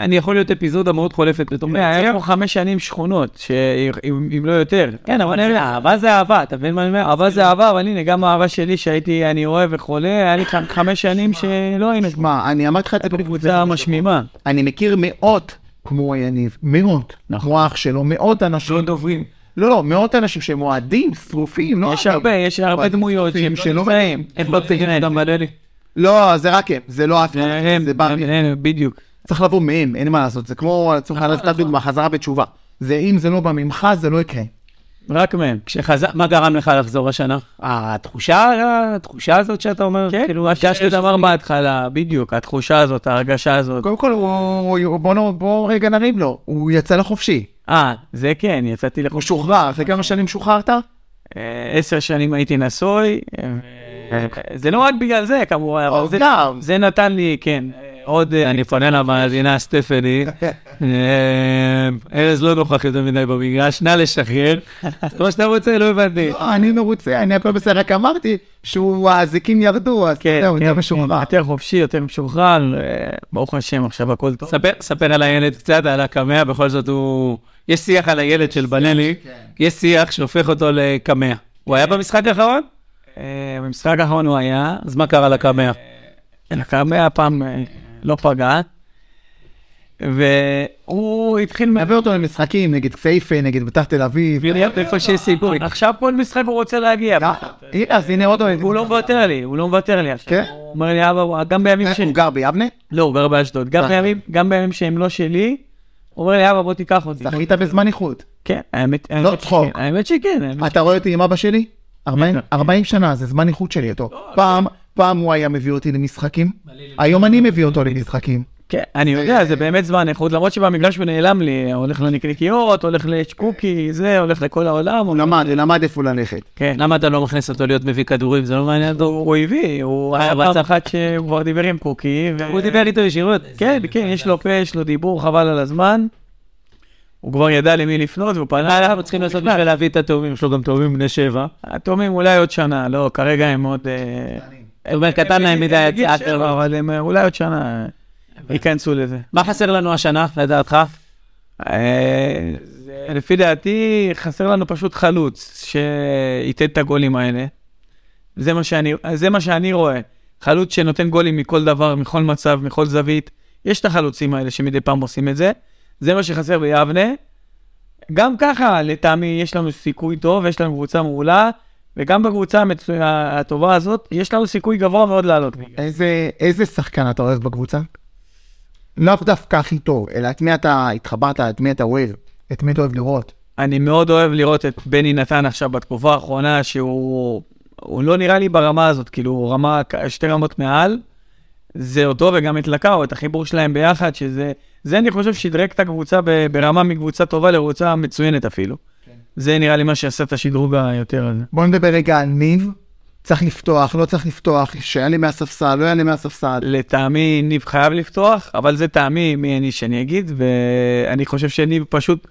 אני יכול להיות אפיזודה מאוד חולפת בתוך היה פה חמש שנים שכונות, אם לא יותר. כן, אבל אני אהבה זה אהבה, אתה מבין מה אני אומר? אהבה זה אהבה, אבל הנה, גם האהבה שלי שהייתי, אני אוהב וחולה, היה לי חמש שנים שלא היינו. שמע, אני אמרתי לך את זה קבוצה משמימה. אני מכיר מאות כמו יניב, מאות, כמו אח שלו, מאות אנשים. לא דוברים. לא, לא, מאות אנשים שהם אוהדים, שרופים, לא... יש הרבה, יש הרבה דמויות שהם שלא נמצאים. הם לא גם. לא, זה רק הם, זה לא אף אחד, זה בא. בדיוק. צריך לבוא מהם, אין מה לעשות, זה כמו, צריך לעשות נכון, דוגמה, נכון. חזרה בתשובה. זה אם זה לא בא ממך, זה לא יקרה. רק מהם. כשחזר, מה גרם לך לחזור השנה? התחושה, התחושה הזאת שאתה אומר, כן, כאילו, מה שאתה אמר בהתחלה, בדיוק, התחושה הזאת, ההרגשה הזאת. קודם כל, בוא רגע נריב לו, הוא יצא לחופשי. אה, זה כן, יצאתי לחופשי. הוא שוחרר, אחרי כמה שנים שוחררת? אה, עשר שנים הייתי נשוי, אה, זה לא רק בגלל זה, כמובן, זה נתן לי, כן. עוד, אה, אני פונה למאזינה סטפני, אה, ארז לא נוכח יותר מדי במגרש, נא לשחרר. *laughs* מה שאתה רוצה, לא הבנתי. לא, אני מרוצה, אני הכל בסדר, רק אמרתי שהוא, האזיקים ירדו, אז כן, זהו, יותר כן, משוחרר. כן, יותר חופשי, יותר משוחרר, אה, ברוך השם, עכשיו הכל טוב. ספר על הילד קצת, על הקמע, בכל זאת הוא... יש שיח על הילד של בנלי, כן. יש שיח שהופך אותו לקמע. הוא היה במשחק האחרון? במשחק האחרון הוא היה. אז מה קרה לקמע? לקמע הפעם לא פגע. והוא התחיל... להביא אותו למשחקים נגד כסייפה, נגד בית"ר תל אביב. איפה שיש סיכוי. עכשיו כל משחק הוא רוצה להגיע. אז הנה עוד... הוא לא מוותר לי, הוא לא מוותר לי עכשיו. כן? הוא אומר לי, אבא, גם בימים ש... הוא גר ביבנה? לא, הוא גר באשדוד. גם בימים שהם לא שלי, הוא אומר לי, אבא, בוא תיקח אותי. זכית בזמן איכות. כן, האמת... לא צחוק. האמת שכן. אתה רואה אותי עם אבא שלי? 40 שנה, זה זמן איכות שלי איתו. פעם... פעם הוא היה מביא אותי למשחקים, היום אני מביא אותו למשחקים. כן, אני יודע, זה באמת זמן איכות, למרות שבמגרש הוא נעלם לי, הולך לנקניקיות, הולך לשקוקי, זה, הולך לכל העולם. הוא למד, הוא למד איפה ללכת. כן. למה אתה לא מכניס אותו להיות מביא כדורים? זה לא מעניין אותו. הוא הביא, הוא היה בצ אחת שהוא כבר דיבר עם קוקי. הוא דיבר איתו ישירות. כן, כן, יש לו פה, יש לו דיבור, חבל על הזמן. הוא כבר ידע למי לפנות, והוא פנה אליו, אנחנו צריכים לעשות בשביל להביא את התאומים, יש לו גם תאומים בני שבע. התאומים אולי עוד שנה, לא, כרגע הם עוד... אה, זאת אומרת, קטן להם מדי התיאטר. אבל הם אולי עוד שנה ייכנסו לזה. מה חסר לנו השנה, לדעתך? אה, לפי דעתי, חסר לנו פשוט חלוץ שייתן את הגולים האלה. זה מה שאני, זה מה שאני רואה. חלוץ שנותן גולים מכל דבר, מכל מצב, מכל זווית. יש את החלוצים האלה שמדי פעם עושים את זה. זה מה שחסר ביבנה. גם ככה, לטעמי, יש לנו סיכוי טוב, יש לנו קבוצה מעולה. וגם בקבוצה הטובה הזאת, יש לנו סיכוי גבוה מאוד לעלות. איזה, איזה שחקן אתה אוהב בקבוצה? לאו דווקא הכי טוב, אלא את מי אתה התחברת, את מי אתה אוהב, את מי אתה אוהב לראות. אני מאוד אוהב לראות את בני נתן עכשיו בתקופה האחרונה, שהוא הוא לא נראה לי ברמה הזאת, כאילו, רמה, שתי רמות מעל. זה אותו וגם את לקאו, את החיבור שלהם ביחד, שזה, זה אני חושב שדרג את הקבוצה ברמה מקבוצה טובה לקבוצה מצוינת אפילו. זה נראה לי מה שעשה את השדרוג היותר הזה. בוא נדבר רגע על ניב. צריך לפתוח, לא צריך לפתוח, שיעלה מהספסל, לא יעלה מהספסל. לטעמי ניב חייב לפתוח, אבל זה טעמי מי אני שאני אגיד, ואני חושב שניב פשוט,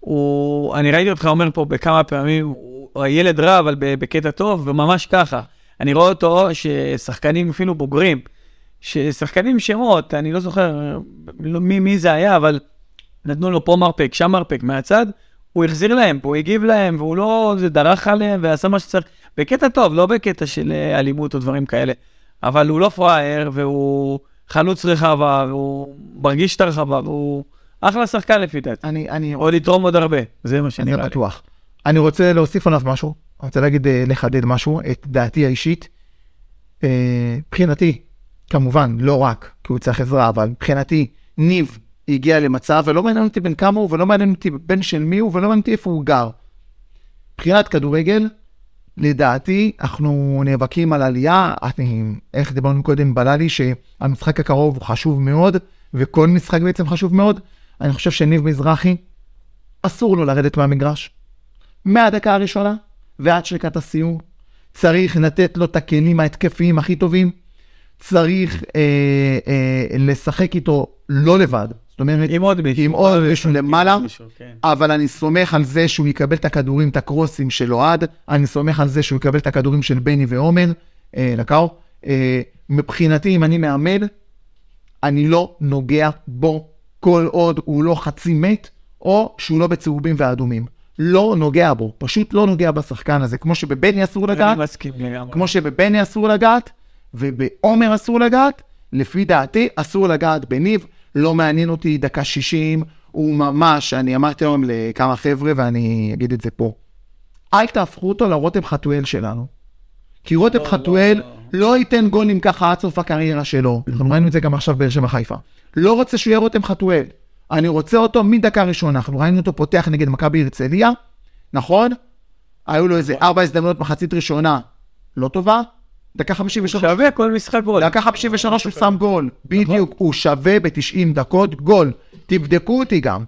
הוא, אני ראיתי אותך אומר פה בכמה פעמים, הוא הילד רע, אבל בקטע טוב, וממש ככה. אני רואה אותו ששחקנים אפילו בוגרים, ששחקנים שמות, אני לא זוכר מי, מי זה היה, אבל נתנו לו פה מרפק, שם מרפק מהצד, הוא החזיר להם, הוא הגיב להם, והוא לא, זה דרך עליהם ועשה מה שצריך, בקטע טוב, לא בקטע של אה, אלימות או דברים כאלה. אבל הוא לא פראייר, והוא חלוץ רחבה, והוא מרגיש את הרחבה, והוא אחלה שחקן לפי דעתי. אני, אני... או לתרום עוד הרבה, זה מה שאני זה בטוח. אני רוצה להוסיף עליו משהו, אני רוצה להגיד, אה, לחדד משהו, את דעתי האישית. אה, מבחינתי, כמובן, לא רק כי הוא צריך עזרה, אבל מבחינתי, ניב הגיע למצב, ולא מעניין אותי בן כמה הוא, ולא מעניין אותי בן של מי הוא, ולא מעניין אותי איפה הוא גר. מבחינת כדורגל, לדעתי, אנחנו נאבקים על עלייה, אני, איך דיברנו קודם בללי, שהמשחק הקרוב הוא חשוב מאוד, וכל משחק בעצם חשוב מאוד. אני חושב שניב מזרחי, אסור לו לרדת מהמגרש. מהדקה הראשונה ועד שריקת הסיום. צריך לתת לו את הכלים ההתקפיים הכי טובים. צריך אה, אה, לשחק איתו לא לבד, זאת אומרת, עם עוד מישהו, עם עוד מישהו למעלה, כן. אבל אני סומך על זה שהוא יקבל את הכדורים, את הקרוסים של אוהד, אני סומך על זה שהוא יקבל את הכדורים של בני ועומר, אה, לקאו. אה, מבחינתי, אם אני מאמן, אני לא נוגע בו כל עוד הוא לא חצי מת, או שהוא לא בצהובים ואדומים. לא נוגע בו, פשוט לא נוגע בשחקן הזה. כמו שבבני אסור לגעת, אני מסכים לגמרי. כמו שבבני אסור לגעת, ובעומר אסור לגעת, לפי דעתי אסור לגעת בניב. לא מעניין אותי דקה 60, הוא ממש, אני אמרתי היום לכמה חבר'ה ואני אגיד את זה פה. אל תהפכו אותו לרותם חתואל שלנו. כי רותם חתואל לא ייתן גולים ככה עד סוף הקריירה שלו. אנחנו ראינו את זה גם עכשיו באר שבע חיפה. לא רוצה שהוא יהיה רותם חתואל. אני רוצה אותו מדקה ראשונה. אנחנו ראינו אותו פותח נגד מכבי הרצליה, נכון? היו לו איזה ארבע הזדמנויות מחצית ראשונה לא טובה. דקה 53. שווה כל משחק גול. דקה 53 הוא שם גול, בדיוק, הוא שווה ב-90 דקות גול. תבדקו אותי גם.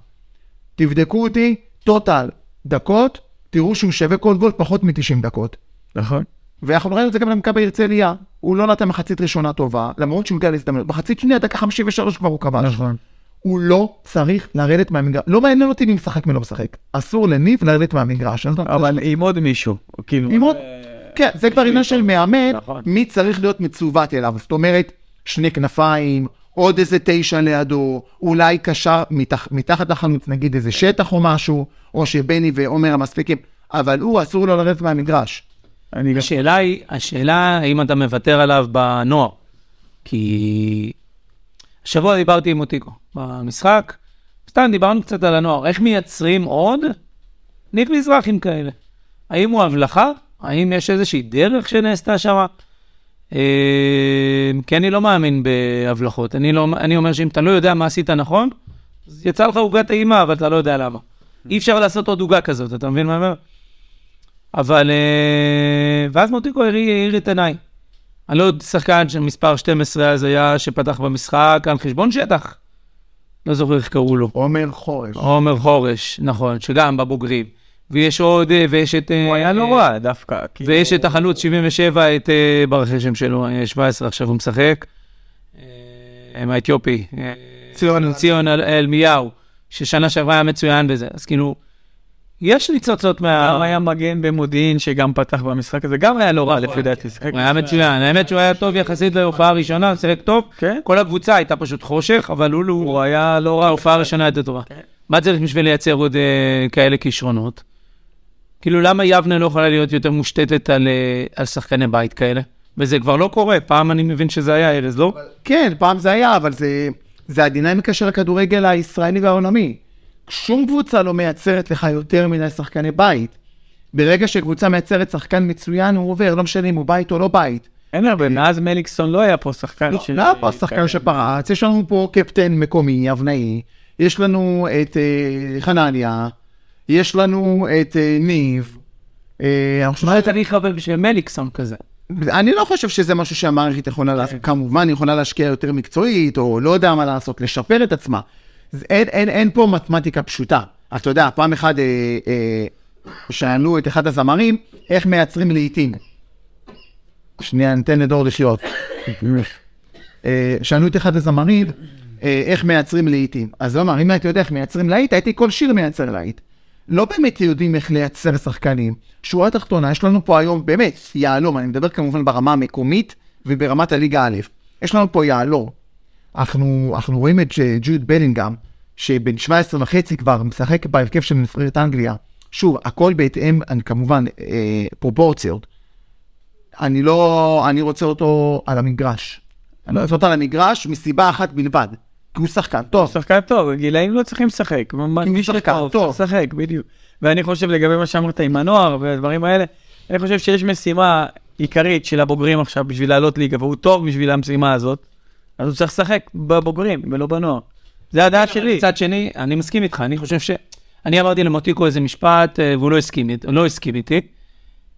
תבדקו אותי, טוטל דקות, תראו שהוא שווה כל גול פחות מ-90 דקות. נכון. ואנחנו ראינו את זה גם למכבי הרצליה, הוא לא נתן מחצית ראשונה טובה, למרות שהוא הגיע להזדמנות. מחצית שנייה, דקה 53 כבר הוא כבש. נכון. הוא לא צריך לרדת מהמגרש. לא מעניין אותי מי משחק מי לא משחק. אסור לניב לרדת מהמגרש. אבל עם עוד מישהו. כאילו... עם עוד- כן, זה כבר עניין של מאמן, נכון. מי צריך להיות מצוות אליו. זאת אומרת, שני כנפיים, עוד איזה תשע לידו, אולי קשר מתח, מתחת לחלוץ, נגיד איזה שטח או משהו, או שבני ועומר המספיקים, אבל הוא, אסור לו לרדת מהמגרש. השאלה היא, השאלה האם אתה מוותר עליו בנוער. כי השבוע דיברתי עם מוטיקו במשחק, סתם דיברנו קצת על הנוער, איך מייצרים עוד ניב מזרחים כאלה? האם הוא הבלחה? האם יש איזושהי דרך שנעשתה שם? אה, כי אני לא מאמין בהבלחות. אני, לא, אני אומר שאם אתה לא יודע מה עשית נכון, אז יצא לך עוגה טעימה, אבל אתה לא יודע למה. אי אפשר לעשות עוד עוגה כזאת, אתה מבין מה אני אומר? אבל... אה, ואז מוטיקו האיר האיר את עיניי. אני לא יודע, שחקן של מספר 12 אז היה, שפתח במשחק על חשבון שטח. לא זוכר איך קראו לו. עומר חורש. עומר חורש, נכון, שגם בבוגרים. ויש עוד, אה, ויש את... הוא היה לא רע דווקא. כאילו- ויש את החלוץ 77, את אה, ברח השם שלו, אה, 17, עכשיו הוא משחק. אה, עם האתיופי. אה, ציון. ציון אל- אלמיהו, ששנה שעברה היה מצוין בזה. אז כאילו, יש ניצוצות מה... גם היה מגן במודיעין שגם פתח במשחק הזה, גם היה לא רע לפי דעתי. שיחק הוא היה מצוין, האמת שהוא היה טוב יחסית להופעה הראשונה, הוא שיחק טוב. כן. כל הקבוצה הייתה פשוט חושך, אבל הוא, הוא, היה לא רע. ההופעה הראשונה הייתה טובה. כן. מה צריך בשביל לייצר עוד אה, כאלה כישרונות? כאילו, למה יבנה לא יכולה להיות יותר מושתתת על, אה, על שחקני בית כאלה? וזה כבר לא קורה, פעם אני מבין שזה היה, ארז, לא? כן, פעם זה היה, אבל זה, זה הדינמיקה של הכדורגל הישראלי והעולמי. שום קבוצה לא מייצרת לך יותר מדי שחקני בית. ברגע שקבוצה מייצרת שחקן מצוין, הוא עובר, לא משנה אם הוא בית או לא בית. אין הרבה, מאז מליקסון לא היה פה שחקן לא, של... לא היה פה שחקן שפרץ, יש לנו פה קפטן מקומי, אבנאי, יש לנו את אה, חנניה, יש לנו את אה, ניב. אה, אני חושב צריך אבל בשביל מליקסון כזה? אני לא חושב שזה משהו שהמערכת יכולה לעשות, כמובן היא יכולה להשקיע יותר מקצועית, או לא יודע מה לעשות, לשפר את עצמה. אז אין, אין, אין פה מתמטיקה פשוטה. אתה יודע, פעם אחת אה, אה, שאלו את אחד הזמרים, איך מייצרים לעיתים. שנייה, ניתן לדור לחיות. אה, שאלו את אחד הזמרים, אה, איך מייצרים לעיתים. אז הוא אמר, אם הייתי יודע איך מייצרים להיט, הייתי כל שיר מייצר להיט. לא באמת יודעים איך לייצר שחקנים. שורה תחתונה, יש לנו פה היום באמת יהלום, אני מדבר כמובן ברמה המקומית וברמת הליגה א'. יש לנו פה יהלום. אנחנו, אנחנו רואים את ג'וד בלינגהם, שבן 17 וחצי כבר משחק בהרכב של נבחרת אנגליה. שוב, הכל בהתאם, אני, כמובן, אה, פרופורציות. אני לא, אני רוצה אותו על המגרש. אני לא רוצה אותו על המגרש מסיבה אחת בלבד, כי הוא שחקן טוב. שחקן טוב, גילאים לא צריכים לשחק. מי שטוב, טוב. צריך לשחק, בדיוק. ואני חושב לגבי מה שאמרת עם הנוער והדברים האלה, אני חושב שיש משימה עיקרית של הבוגרים עכשיו בשביל לעלות ליגה, והוא טוב בשביל המשימה הזאת, אז הוא צריך לשחק בבוגרים ולא בנוער. זה הדעה שלי. מצד שני, אני מסכים איתך, אני חושב ש... אני אמרתי למוטיקו איזה משפט, אה, והוא לא הסכים, לא הסכים איתי.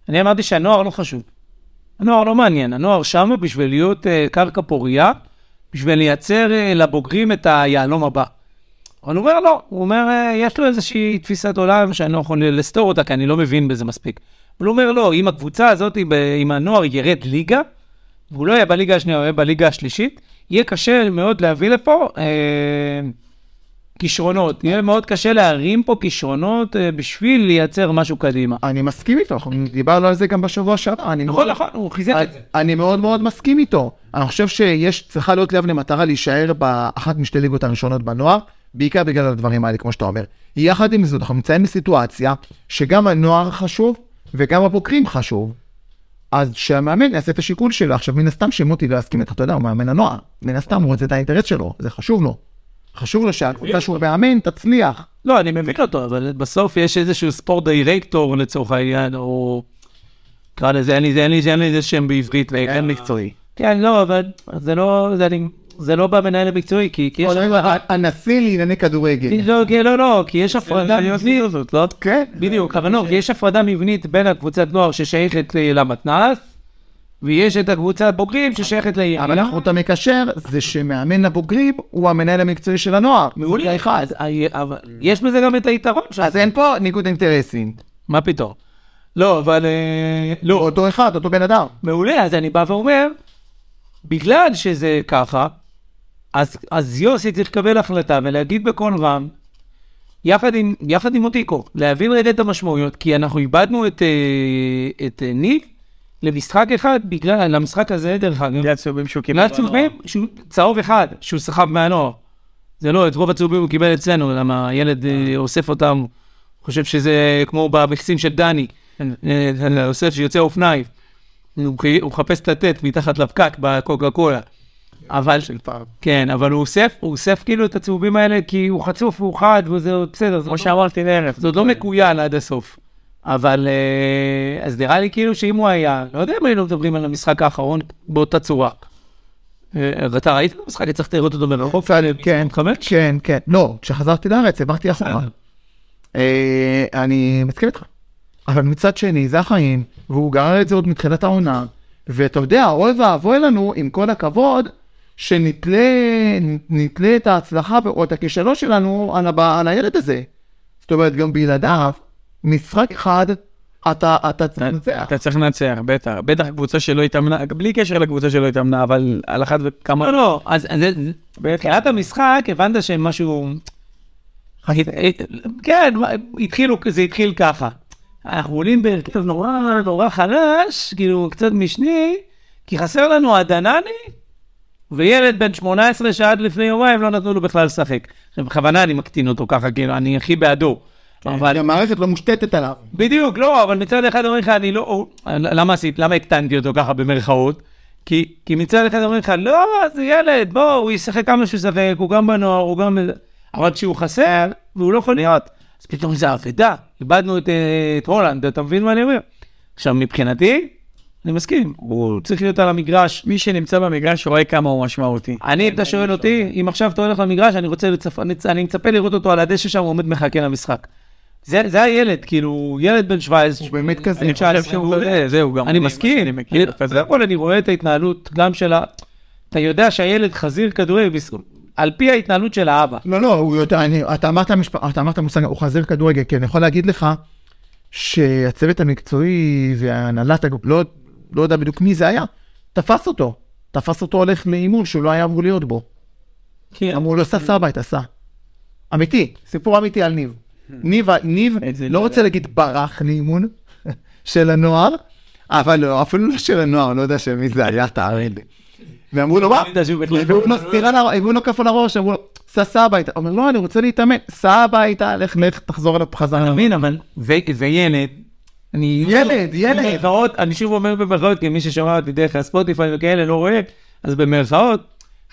אני אמרתי שהנוער לא חשוב. הנוער לא מעניין, הנוער שם בשביל להיות אה, קרקע פורייה, בשביל לייצר אה, לבוגרים את היהלום הבא. אבל הוא אומר לא, הוא אומר, אה, יש לו איזושהי תפיסת עולם שאני לא יכול לסתור אותה, כי אני לא מבין בזה מספיק. אבל הוא אומר לא, אם הקבוצה הזאת, אם הנוער ירד ליגה, והוא לא יהיה בליגה השנייה, הוא יהיה בליגה השלישית, יהיה קשה מאוד להביא לפה אה, כישרונות. יהיה מאוד קשה להרים פה כישרונות אה, בשביל לייצר משהו קדימה. אני מסכים איתו, דיברנו על זה גם בשבוע שעבר. נכון, נכון, הוא חיזק את זה. אני מאוד מאוד מסכים איתו. אני חושב שיש, צריכה להיות ליבנה מטרה להישאר באחת משתי ליגות הראשונות בנוער, בעיקר בגלל הדברים האלה, כמו שאתה אומר. יחד עם זאת, אנחנו נמצאים בסיטואציה שגם הנוער חשוב וגם הבוגרים חשוב. אז שהמאמן יעשה את השיקול שלו. עכשיו, מן הסתם שמוטי לא יסכים איתך, אתה יודע, הוא מאמן הנוער. מן הסתם הוא רוצה את האינטרס שלו, זה חשוב לו. חשוב לו שהקבוצה שהוא מאמן תצליח. לא, אני מבין אותו, אבל בסוף יש איזשהו ספורט דירקטור לצורך העניין, או... נקרא לזה, אין לי, איזה שם בעברית, אין מקצועי. כן, לא, אבל זה לא, זה, אני, זה לא במנהל המקצועי, כי, יש... הנשיא לענייני כדורגל. לא, כי- לא, לא, כי יש הפרדה מבנית, לא? כן. בדיוק, אבל לא, כי יש הפרדה מבנית בין הקבוצת נוער ששייכת אה, למתנ"ס, ויש את הקבוצת בוגרים ששייכת לעיר. אבל החוט המקשר זה שמאמן לבוגרים הוא המנהל המקצועי של הנוער. מעולה, יש בזה גם את היתרון של... אז אין פה ניגוד אינטרסים. מה פתאום? לא, אבל... אה, לא, אותו אחד, אותו בן אדם. מעולה, אז אני בא ואומר, בגלל שזה ככה, אז, אז יוסי צריך לקבל החלטה ולהגיד בקול רם, יחד עם, יחד עם מוטיקו, להבין רגע את המשמעויות, כי אנחנו איבדנו את, אה, את אה, ניב למשחק אחד, בגלל, למשחק הזה, דרך אגב, בגלל צהובים שהוא קיבל. בגלל צהובים, שהוא צהוב אחד, שהוא סחב מהנוער. זה לא, את רוב הצהובים הוא קיבל אצלנו, למה הילד אה, אוסף אותם, חושב שזה כמו במקסים של דני, אה, אוסף שיוצא אופניים. הוא מחפש את הטט מתחת לפקק בקוקה קולה. אבל, כן, אבל הוא אוסף, הוא אוסף כאילו את הצהובים האלה כי הוא חצוף, הוא חד, וזה בסדר, כמו שאמרתי לערב. זה עוד לא מקוין עד הסוף. אבל אה, אז נראה לי כאילו שאם הוא היה, לא יודע אם היינו מדברים על המשחק האחרון באותה צורה. אה, אתה ראית את המשחק? הצלחת לראות אותו מרחוק? כן? כן, כן. לא, כשחזרתי לארץ העברתי אחורה. אה, אני מסכים איתך. אבל מצד שני, זה החיים, והוא גרר את זה עוד מתחילת העונה, ואתה יודע, אוי ואבוי לנו, עם כל הכבוד, שנתלה נתלה את ההצלחה או את הכישלון שלנו על הילד הזה. זאת אומרת, גם בלעדיו, משחק אחד, אתה, אתה צריך לנצח. אתה צריך לנצח, בטח. בטח קבוצה שלא התאמנה, בלי קשר לקבוצה שלא התאמנה, אבל על אחת וכמה... לא, לא, אז בתחילת המשחק הבנת שמשהו... כן, התחילו, זה התחיל ככה. אנחנו עולים בהרכב נורא נורא חלש, כאילו קצת משני, כי חסר לנו הדנני, וילד בן 18 שעד לפני יומיים לא נתנו לו בכלל לשחק. עכשיו, בכוונה אני מקטין אותו ככה, כאילו, אני הכי בעדו. אבל המערכת לא מושתתת עליו. בדיוק, לא, אבל מצד אחד אומרים לך, אני לא... למה עשית? למה הקטנתי אותו ככה במרכאות? כי, כי מצד אחד אומרים לך, לא, זה ילד, בוא, הוא ישחק כמה שהוא ישחק, הוא גם בנוער, הוא גם... אבל כשהוא חסר, והוא לא יכול להיות, אז פתאום זה אבדה, איבדנו את, אה, את הולנד, אתה מבין מה אני אומר? עכשיו, מבחינתי, אני מסכים, הוא צריך להיות על המגרש. מי שנמצא במגרש רואה כמה הוא משמעותי. אני, אם אתה שואל אותי, אם עכשיו אתה הולך למגרש, אני רוצה לצפ... אני, אני מצפה לראות אותו על הדשא שם, הוא עומד מחכה למשחק. זה, זה הילד, כאילו, ילד בן 17. הוא באמת כזה. אני חושב שהוא כזה, זהו, גם אני מסכים, אני מכיר כזה. קודם כל אני רואה את ההתנהלות גם של ה... אתה יודע שהילד חזיר כדורגל, על פי ההתנהלות של האבא. לא, לא, הוא יודע, אני, אתה אמרת משפ... אתה אמרת מושג, הוא חזיר כדורגל, כי אני יכול להגיד לך שהצוות המקצועי והנהלת, הג- לא, לא יודע בדיוק מי זה היה, תפס אותו. תפס אותו הולך לאימון שהוא לא היה אמור להיות בו. כן. אמרו לו, סע, סע הביתה, סע. אמיתי, סיפור אמיתי על ניב. ניב, ניב, לא לא רוצה להגיד ברח לאימון של הנוער, אבל לא, אפילו לא של הנוער, לא יודע של מי זה היה, תארן לי. ואמרו לו, מה? אני הביאו לו כף על הראש, אמרו לו, סע, סע הביתה. אומר, לא, אני רוצה להתאמן. סע הביתה, לך, לך, תחזור אליו בחזרה. אתה מבין, אבל זה ילד. אני... ילד, ילד. במרכאות, אני שוב אומר במרכאות, כי מי ששומע אותי דרך הספוטיפיי וכאלה לא רואה, אז במרכאות,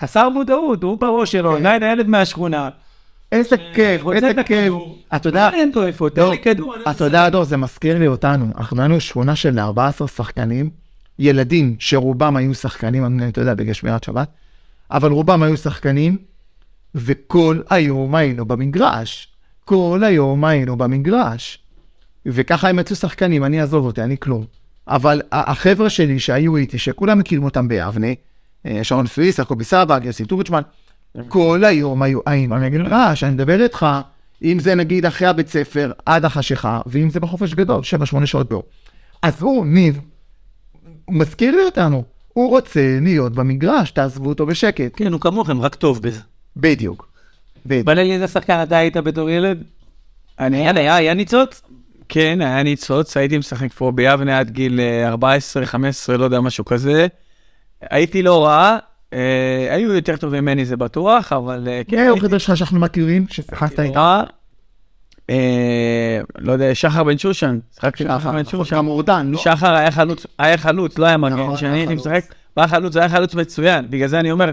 חסר מודעות, הוא בראש שלו, עדיין הילד מהשכונה. איזה כיף, רוצה איזה כיף. אתה יודע, אין פה איפה, תן דור, לי כדור. אני אתה יודע, דור, זה מזכיר לי אותנו. אנחנו היינו שכונה של 14 שחקנים, ילדים שרובם היו שחקנים, אתה יודע, בגלל שמירת שבת, אבל רובם היו שחקנים, וכל היום היינו במגרש. כל היום היינו במגרש. וככה הם יצאו שחקנים, אני אעזוב אותי, אני כלום. אבל החבר'ה שלי שהיו איתי, שכולם מכירים אותם ביבנה, אה, שרון פריס, יעקבי סבג, יוסי טורצ'מן, כל היום היו היינו במגרש, אני מדבר איתך, אם זה נגיד אחרי הבית ספר עד החשיכה, ואם זה בחופש גדול, 7-8 שעות ביום. אז הוא, ניב, הוא מזכיר לי אותנו, הוא רוצה להיות במגרש, תעזבו אותו בשקט. כן, הוא כמוכם, רק טוב בזה. בדיוק. בוא נגיד איזה שחקן אתה היית בתור ילד? אני, יאללה, היה, היה ניצוץ? כן, היה ניצוץ, הייתי משחק פה ביבנה עד גיל אה, 14-15, לא יודע, משהו כזה. הייתי לא רע, אה, היו יותר טובים ממני זה בטוח, אבל אה, כן. מי היחיד שלך שאנחנו מכירים, ששיחקת איתו? אה, אה, לא יודע, שחר בן שושן, שיחקתי שחר בן שושן. מורדן, לא? שחר היה חלוץ, היה חלוץ, לא היה מגן, נכון, כשאני הייתי. משחק, הוא היה חלוץ, הוא היה חלוץ מצוין, בגלל זה אני אומר,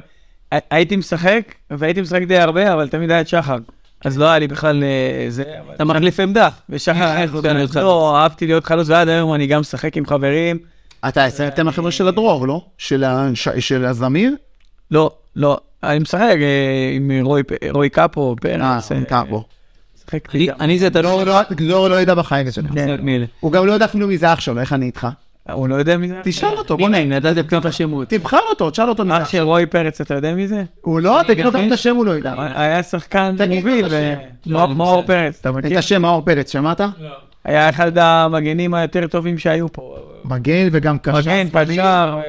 הי- הייתי משחק, והייתי משחק די הרבה, אבל תמיד היה את שחר. אז לא היה לי בכלל אה, זה, אתה מחליף עמדה. ושחר היה חלוץ. לא, אהבתי להיות חלוץ, ועד היום אני גם משחק עם חברים. אתה אתם החבר'ה של הדרור, לא? של הזמיר? לא, לא, אני משחק אה, עם רוי קאפו, אה, פרץ, אה, קאפו. אני- זה, אתה לא... דרור לא- דרור לא ידע בחיים שלו. אלה? הוא גם לא יודע אפילו מי זה אח שלו, איך אני איתך? הוא לא יודע מי זה? תשאל אותו, בוא הנה, נ... נתתי לקנות השמות. תבחר אותו, תשאל אותו אח אח של. רוי פרץ, אתה יודע מי זה? הוא לא, גם את השם, הוא לא ידע. היה שחקן מוביל, את. ו- מאור פרץ, אתה את מכיר? השם מאור פרץ, שמעת? היה אחד המגנים היותר טובים שהיו פה. מגן וגם קשר. מגן, פשר,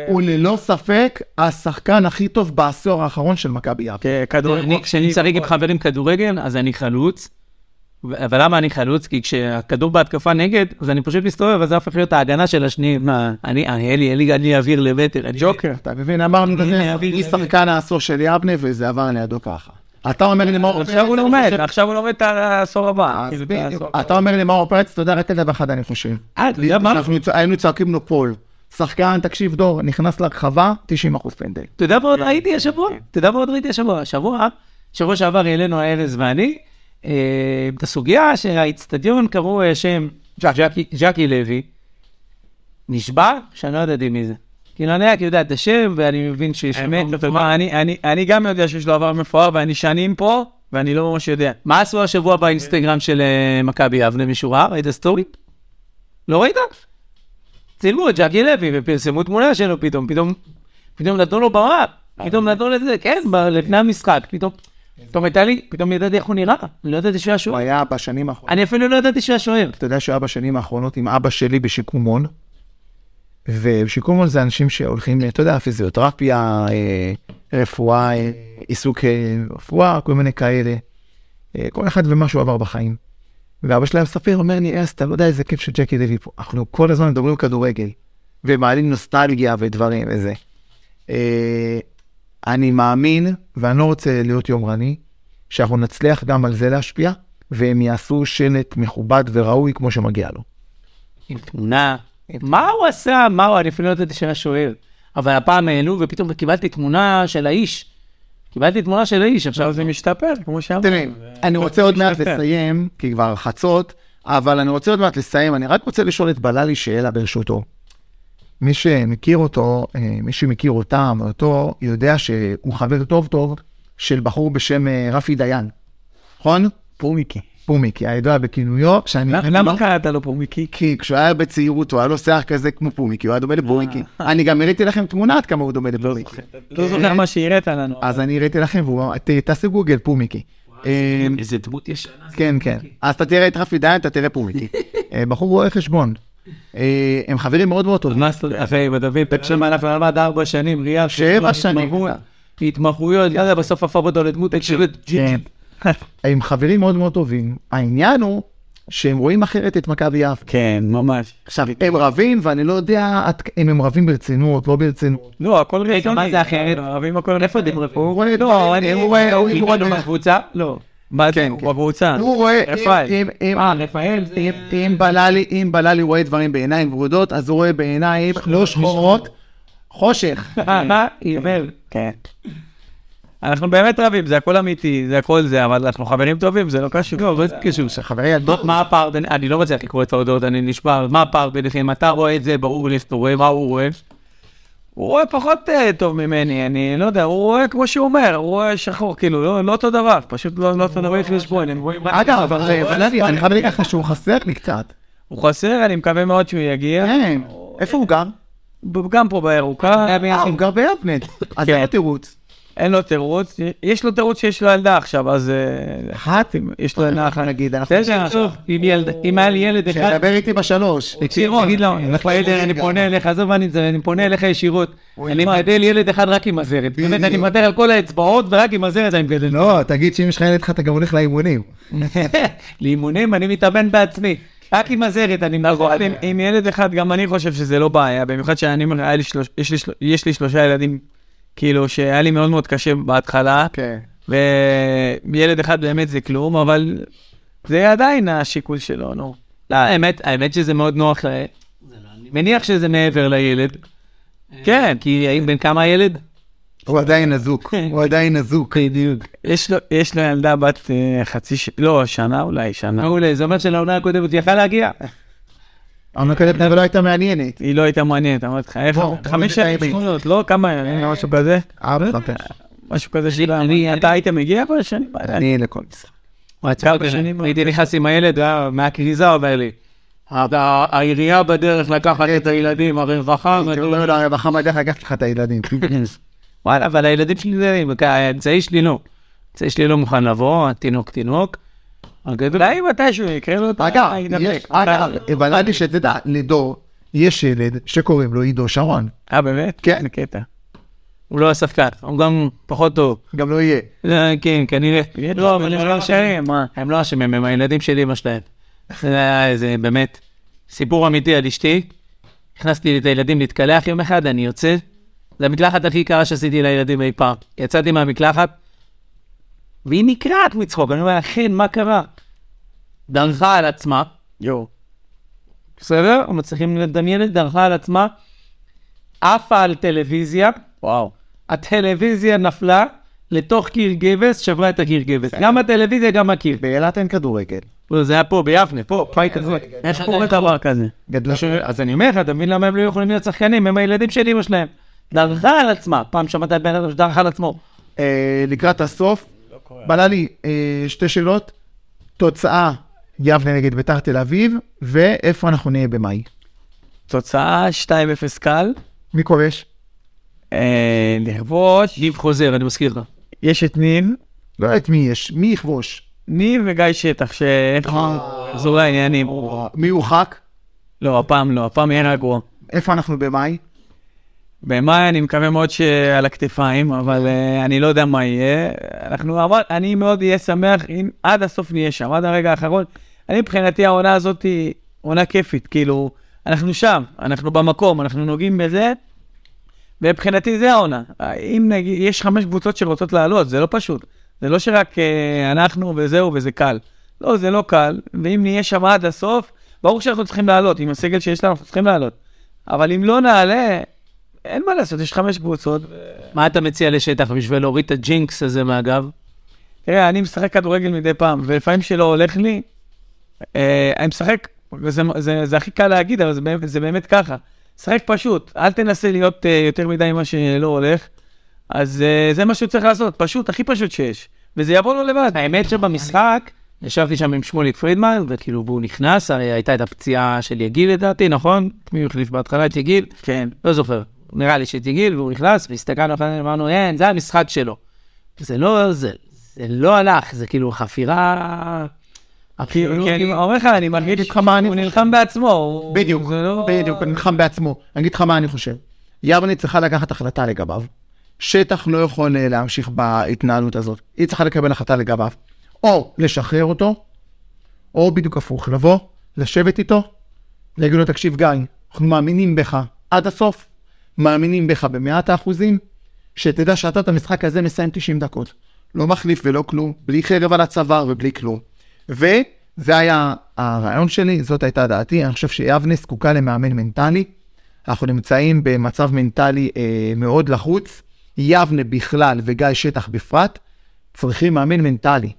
הוא ללא ספק השחקן הכי טוב בעשור האחרון של מכבי יפו. אני- כשאני משחק עם חברים כדורגל, אז אני חלוץ. אבל למה אני חלוץ? כי כשהכדור בהתקפה נגד, אז אני פשוט מסתובב, אז זה הופך להיות ההגנה של השניים. מה, אני, אני, אין לי, אוויר למטר. אני- ג'וקר. אתה מבין? אמרנו, אביב. שחקן העשור של יבנה וזה עבר לידו ככה. אתה אומר לי מאור עכשיו הוא לומד, עכשיו הוא לומד את העשור הבא. כאילו. אתה אומר לי מאור פרץ, אתה יודע רק דבר אחד אני חושב. אה, היינו צועקים לו פול. שחקן, תקשיב דור, נכנס לרחבה, 90% פנדל. אתה יודע מה עוד ראיתי השבוע? אתה יודע מה עוד ראיתי השבוע? השבוע, שבוע שעבר העלינו ארז ואני, אה, את הסוגיה שהאיצטדיון קראו אה, שם ג'קי לוי, נשבע שאני לא ידעתי מי זה. כאילו אני רק יודע את השם ואני מבין שיש האמת, יודע, אני- אני- אני גם יודע שיש לו עבר מפואר ואני שנים פה ואני לא ממש יודע. מה עשו השבוע באינסטגרם של אה, מכבי יבנה מישהו ראה? ראית סטורי? לא ראית? צילמו את ג'קי לוי ופרסמו תמונה שלו פתאום, פתאום, פתאום נתנו לו במה, פתאום נתנו לזה, כן, לפני המשחק, פתאום, פתאום הייתה לי, פתאום ידעתי איך הוא נראה, אני לא ידעתי שהוא היה הוא שוער, היה בשנים האחרונות. אני אפילו לא ידעתי שהוא היה שוער. אתה יודע שהוא היה בשנים האחרונות עם אבא שלי בשיקומון, ובשיקומון זה אנשים שהולכים, אתה יודע, פיזיותרפיה, אה, רפואה, אה, עיסוק אה, רפואה, כל מיני כאלה. כל אחד ומה שהוא עבר בחיים. ואבא שלי היה מספר, אומר לי, אס, אתה לא יודע איזה כיף שג'קי לוי פה. אנחנו כל הזמן מדברים כדורגל, ומעלים נוסטלגיה ודברים וזה. אני מאמין, ואני לא רוצה להיות יומרני, שאנחנו נצליח גם על זה להשפיע, והם יעשו שלט מכובד וראוי כמו שמגיע לו. עם תמונה, מה הוא עשה? מה הוא, אני אפילו לא ידעתי שהוא היה שוער. אבל הפעם העלו ופתאום קיבלתי תמונה של האיש. קיבלתי תמונה של האיש, עכשיו זה משתפר, כמו שאמרת. אני רוצה עוד מעט לסיים, כי כבר חצות, אבל אני רוצה עוד מעט לסיים, אני רק רוצה לשאול את בללי שאלה ברשותו. מי שמכיר אותו, אה, מי שמכיר אותם, אותו, יודע שהוא חבר טוב טוב של בחור בשם אה, רפי דיין, נכון? פומיקי. פומיקי, הידוע בכינויו, שאני... למה קראת לו פומיקי? כי כשהוא היה בצעירות, הוא היה לו שיער כזה כמו פומיקי, הוא היה דומה לפומיקי. אני גם הראיתי לכם תמונה עד כמה הוא דומה לפומיקי. לא זוכר מה שהראית לנו. אז אני הראיתי לכם, תעשו גוגל פומיקי. אה, איזה דמות ישנה. כן, כן. אז אתה תראה את רפי דיין, אתה תראה פומיקי. *laughs* אה, בחור רואה חשבון. אה, הם חברים מאוד מאוד טובים. מה זאת אומרת? אחי, דוד, שם אנחנו למד ארבע שנים, ריאל. שבע שנים. התמחויות, יאללה, בסוף הפך אותו לדמות. כן. *laughs* הם חברים מאוד מאוד טובים. העניין הוא שהם רואים אחרת את מכבי יפו. כן, ממש. עכשיו, הם רבים, ואני לא יודע אם הם רבים ברצינות, לא ברצינות. לא, הכל רציני. מה זה אחרת? ערבים הכל איפה אתם רבים? הוא רואה, לא, אני- הוא רואה, הוא רואה, בקבוצה? לא. מה זה? כן, הוא כן. בקבוצה. הוא רואה, רפאל. אה, רפאל. אם- אם בללי, אם בללי רואה דברים בעיניים ורודות, אז הוא רואה בעיניים לא שחורות, חושך. אה, עיוור. כן. אנחנו באמת רבים, זה הכל אמיתי, זה הכל זה, אבל אנחנו חברים טובים, זה לא קשור. לא, אבל זה קשור. חברי ילדות. מה הפער בין... אני לא מצליח לקרוא את ההודעות, אני נשבר. מה הפער ביניכם? אתה רואה את זה, ברור לי שאתה רואה, מה הוא רואה? הוא רואה פחות אה, טוב ממני, אני לא יודע, הוא רואה כמו שהוא אומר, הוא רואה שחור, כאילו, לא לא אותו דבר, פשוט לא לא אותו דבר. חשבון, הם רואים אגב, אבל בללי, אני חייב להגיד לך שהוא חסר לי קצת. הוא חסר, אני מקווה מאוד שהוא יגיע. כן, איפה הוא גר? גם פה בירוקה, אה, הוא גר ביבנה. אז כן. אין לו תירוץ. אין לו תירוץ, יש לו תירוץ שיש לו ילדה עכשיו, אז אה, אחת, יש לו ילדה אחת. נגיד, אנחנו... בסדר, טוב, אם ילד- אם היה לי ילד אחד... שידבר איתי בשלוש. תגיד לו, אני פונה אליך, עזוב מה אני פונה אליך ישירות. אני מגדל ילד אחד רק עם הזרת. באמת, אני מוותר על כל האצבעות ורק עם הזרת אני מגדל. לא, תגיד שאם יש לך ילד אחד, אתה גם הולך לאימונים. *laughs* לאימונים אני מתאמן בעצמי. רק עם הזרת אני נכון, עם- מגדל. עם ילד אחד, גם אני חושב שזה לא בעיה, במיוחד שאני אומר, יש לי שלושה ילדים כאילו שהיה לי מאוד מאוד קשה בהתחלה, כן. וילד אחד באמת זה כלום, אבל זה עדיין השיקול שלו, נו. לא, האמת, האמת שזה מאוד נוח ל... אני מניח שזה מעבר לילד. כן, כי האם בן כמה הילד? הוא עדיין אזוק, הוא עדיין אזוק. בדיוק. יש לו, יש לו ילדה בת אה, חצי, ש... לא, שנה אולי, שנה. מעולה, זה אומר שלעונה הקודמת יכל להגיע. העונה הקודמת לא הייתה מעניינת. היא לא הייתה מעניינת, אמרתי לך, בוא חמש שמונות, לא? כמה, ימים, משהו כזה? ארבע, חמש. משהו כזה. אני- אתה היית מגיע כל השנים? אני לכל משחק. הייתי נכנס עם הילד, היה מהכריזה אומר לי, "ה- העירייה בדרך לקחת את הילדים, הרווחה, כאילו לא יודע, הרווחה בדרך לקחת לך את הילדים. *laughs* וואלה, אבל הילדים שלי זה, האמצעי שלי לא. האמצעי שלי לא מוכן לבוא, התינוק תינוק. אולי מתישהו יקרה לו את ה... אגב, הידבק. יש- אגב, הבנתי שתדע, לדור יש ילד שקוראים לו עידו שרון. אה, באמת? כן. קטע. הוא לא השחקן, הוא גם פחות טוב. גם לא יהיה. אה, כן, כנראה. לא, אבל הם לא אשמים, מה? הם לא אשמים, הם הילדים של אמא שלהם. זה היה איזה באמת סיפור אמיתי על אשתי. הכנסתי את הילדים להתקלח יום אחד, אני יוצא. זה המקלחת הכי יקרה שעשיתי לילדים אי פעם. יצאתי מהמקלחת, והיא נקרעת מצחוק. אני אומר, אכן, מה קרה? דרכה על עצמה, יואו. בסדר? מצליחים לדמיין את דרכה על עצמה, עפה על טלוויזיה, וואו. הטלוויזיה נפלה לתוך קיר גבס, שברה את הקיר גבס. גם הטלוויזיה, גם הקיר. באילת אין כדורגל. לא, זה היה פה, ביבנה, פה, פייק כזה. איך קורה דבר כזה? ש... אז אני אומר לך, אתה מבין למה הם לא יכולים להיות שחקנים? הם הילדים של אמא שלהם. דרכה על עצמה. פעם שמעת על בן אדם שדרך על עצמו. אה, לקראת הסוף, בלה לי אה, שתי שאלות. תוצאה, יבנה נגד ביתר תל אביב, ואיפה אנחנו נהיה במאי. תוצאה 2-0 קל. מי כובש? אה, לכבוש. גיב חוזר, אני מזכיר לך. יש את ניב. לא יודעת מי יש, מי יכבוש? ניב וגיא שטח, שאין חזור לעניינים. מי הורחק? לא, הפעם לא, הפעם יהיה רגוע. איפה אנחנו במאי? במאי אני מקווה מאוד שעל הכתפיים, אבל uh, אני לא יודע מה יהיה. אנחנו, אבל אני מאוד אהיה שמח אם עד הסוף נהיה שם, עד הרגע האחרון. אני מבחינתי העונה הזאת היא עונה כיפית, כאילו, אנחנו שם, אנחנו במקום, אנחנו נוגעים בזה, ומבחינתי זה העונה. אם נגיד, יש חמש קבוצות שרוצות לעלות, זה לא פשוט. זה לא שרק uh, אנחנו וזהו וזה קל. לא, זה לא קל, ואם נהיה שם עד הסוף, ברור שאנחנו צריכים לעלות, עם הסגל שיש לנו, אנחנו צריכים לעלות. אבל אם לא נעלה, אין מה לעשות, יש חמש קבוצות. מה אתה מציע לשטח בשביל להוריד את הג'ינקס הזה מהגב? תראה, אני משחק כדורגל מדי פעם, ולפעמים שלא הולך לי, אה, אני משחק, זה, זה הכי קל להגיד, אבל זה, באמת- זה באמת ככה. שחק פשוט, אל תנסה להיות אה, יותר מדי מה שלא הולך. אז אה, זה מה שהוא צריך לעשות, פשוט, הכי פשוט שיש. וזה יבוא לו לבד. האמת שבמשחק, ישבתי שם עם שמוליק פרידמן, וכאילו, והוא נכנס, הרי הייתה את הפציעה של יגיל לדעתי, נכון? מי הוא החליף בהתחלה את יגיל? כן. לא זוכר. נראה לי שאת יגיל, והוא נכנס, והסתכלנו אחרי זה, אמרנו, אין, זה המשחק שלו. זה לא, זה, זה לא הלך, זה כאילו חפירה... כי אפילו- כי אני אומר לך, אני מרגיש אגיד לך מה אני הוא נלחם בעצמו. בדיוק, לא- בדיוק, הוא נלחם בעצמו. אני אגיד לך מה אני חושב. יבנה צריכה לקחת החלטה לגביו. שטח לא יכול אה, להמשיך בהתנהלות הזאת. היא צריכה לקבל החלטה לגביו. או לשחרר אותו, או בדיוק הפוך, לבוא, לשבת איתו, להגיד לו, תקשיב גיא, אנחנו מאמינים בך עד הסוף, מאמינים בך במאת האחוזים, שתדע שאתה את המשחק הזה מסיים 90 דקות. לא מחליף ולא כלום, בלי חרב על הצוואר ובלי כלום. וזה היה הרעיון שלי, זאת הייתה דעתי, אני חושב שיבנה זקוקה למאמן מנטלי. אנחנו נמצאים במצב מנטלי אה, מאוד לחוץ. יבנה בכלל וגיא שטח בפרט, צריכים מאמן מנטלי.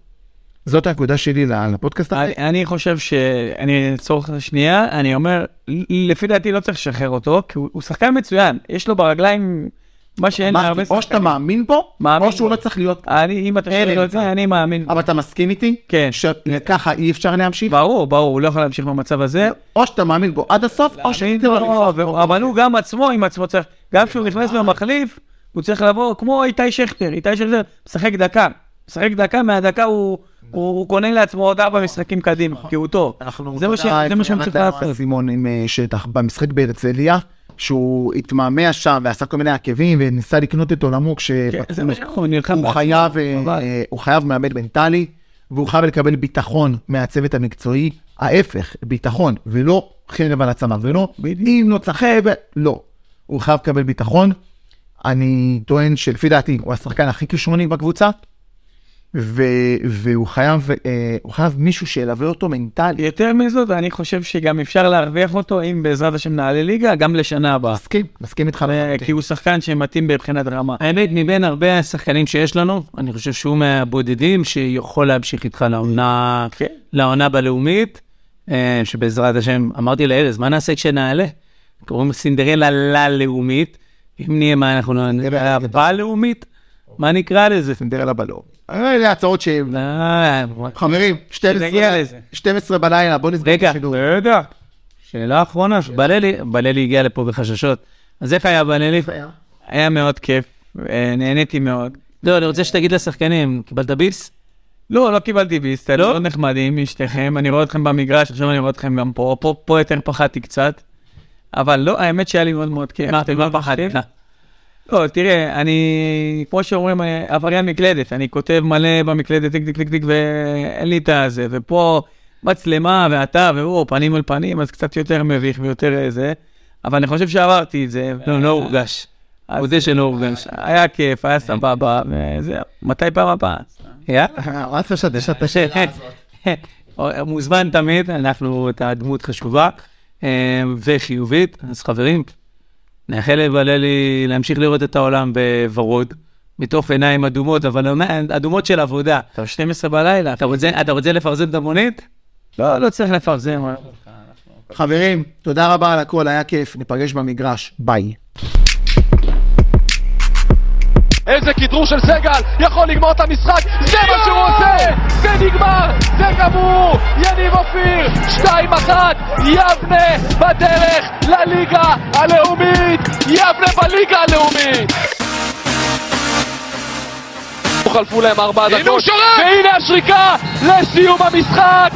זאת הנקודה שלי לפודקאסט הזה. אני, חושב שאני אעצור שנייה, אני אומר, לפי דעתי לא צריך לשחרר אותו, כי הוא, הוא שחקן מצוין, יש לו ברגליים מה שאין להרבה או שאתה מאמין בו, מאמין או שהוא בו. לא צריך להיות. אני, אם אתה שואל את זה. אני מאמין. אבל אתה מסכים איתי? כן. שככה אי אפשר להמשיך? ברור, ברור, הוא לא יכול להמשיך במצב הזה. או שאתה מאמין בו עד הסוף, או שאתה לא, אבל הוא גם עצמו עם עצמו צריך, גם כשהוא נכנס במחליף, הוא צריך לבוא כמו איתי שכטר, איתי שכטר משחק דקה, משחק דקה, מהדקה הוא הוא הוא קונה לעצמו עוד ארבע משחקים קדימה, כי הוא טוב. זה מה שהם צריכים לעשות. סימון עם אה, שטח במשחק בהרצליה, שהוא התמהמה שם ועשה כל מיני עקבים וניסה לקנות את עולמו כש... כן, חייב, אה, אה, הוא חייב מאמן מנטלי, והוא חייב לקבל ביטחון מהצוות המקצועי, ההפך, ביטחון, ולא חרב על הצמא, ולא, אם לא צריך חרב, לא. הוא חייב לקבל ביטחון. אני טוען שלפי דעתי הוא השחקן הכי כישרוני בקבוצה, והוא חייב, אה, הוא חייב מישהו שילווה אותו מנטלית. יותר מזאת, אני חושב שגם אפשר להרוויח אותו אם בעזרת השם נעלה ליגה, גם לשנה הבאה. מסכים, מסכים איתך. אה. כי הוא שחקן שמתאים מבחינת רמה. האמת, מבין הרבה השחקנים שיש לנו, אני חושב שהוא מהבודדים שיכול להמשיך איתך לעונה, כן. לעונה בלאומית, אה, שבעזרת השם, אמרתי לארז, מה נעשה כשנעלה? קוראים סינדרלה ללאומית, אם נהיה מה אנחנו נעלה, בלאומית? מה נקרא לזה? סינדרלה בלום. אלה הצעות ש... אה, חברים, 12 נגיע לזה. 12 בלילה, בוא נסגר את רגע, השידור. רגע. שאלה אחרונה, בללי, בללי הגיע לפה בחששות. אז איך היה בללי? היה מאוד כיף, אה, נהניתי מאוד. לא, אני רוצה שתגיד לשחקנים, קיבלת ביס? לא, לא קיבלתי ביסט, אתם לא? לא נחמדים משתיכם, אני רואה אתכם במגרש, עכשיו אני רואה אתכם גם פה, פה, פה יותר פחדתי קצת. אבל לא, האמת שהיה לי מאוד מאוד כיף. מה, אתם לא פחדתם? לא, תראה, אני, כמו שאומרים, אה, עבריין מקלדת, אני כותב מלא במקלדת, טיק טיק טיק טיק, ואין לי את הזה, ופה מצלמה, ואתה, והוא, פנים אל פנים, אז קצת יותר מביך ויותר אה, זה, אבל אני חושב שעברתי את זה. לא, לא הורגש. אז- מודה שלא הורגש. היה כיף, היה סבבה, וזהו, מתי פעם הבאה? יאללה. רק תחדש את השאלה הזאת. מוזמן תמיד, אנחנו, את הדמות חשובה אה, וחיובית, אז חברים, נאחל לבללי להמשיך לראות את העולם בוורוד, מתוך עיניים אדומות, אבל אדומות של עבודה. טוב, 12 בלילה. אתה רוצה, אתה רוצה לפרזם את המונית? לא, לא צריך לפרסם. חברים, תודה רבה על הכל, היה כיף, ניפגש במגרש, ביי. איזה כדרור של סגל, יכול לגמור את המשחק, זה מה שהוא עושה! זה נגמר, זה גמור! יניב אופיר, 2-1, יבנה בדרך לליגה הלאומית! יבנה בליגה הלאומית! חלפו להם ארבע דקות, והנה השריקה לסיום המשחק!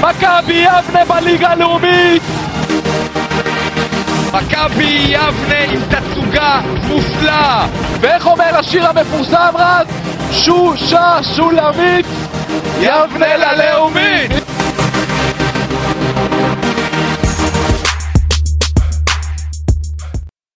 מכבי יבנה בליגה הלאומית! מכבי יבנה עם תצוגה מופלאה! ואיך אומר השיר המפורסם רז? שושה שולמית, יבנה ללאומית!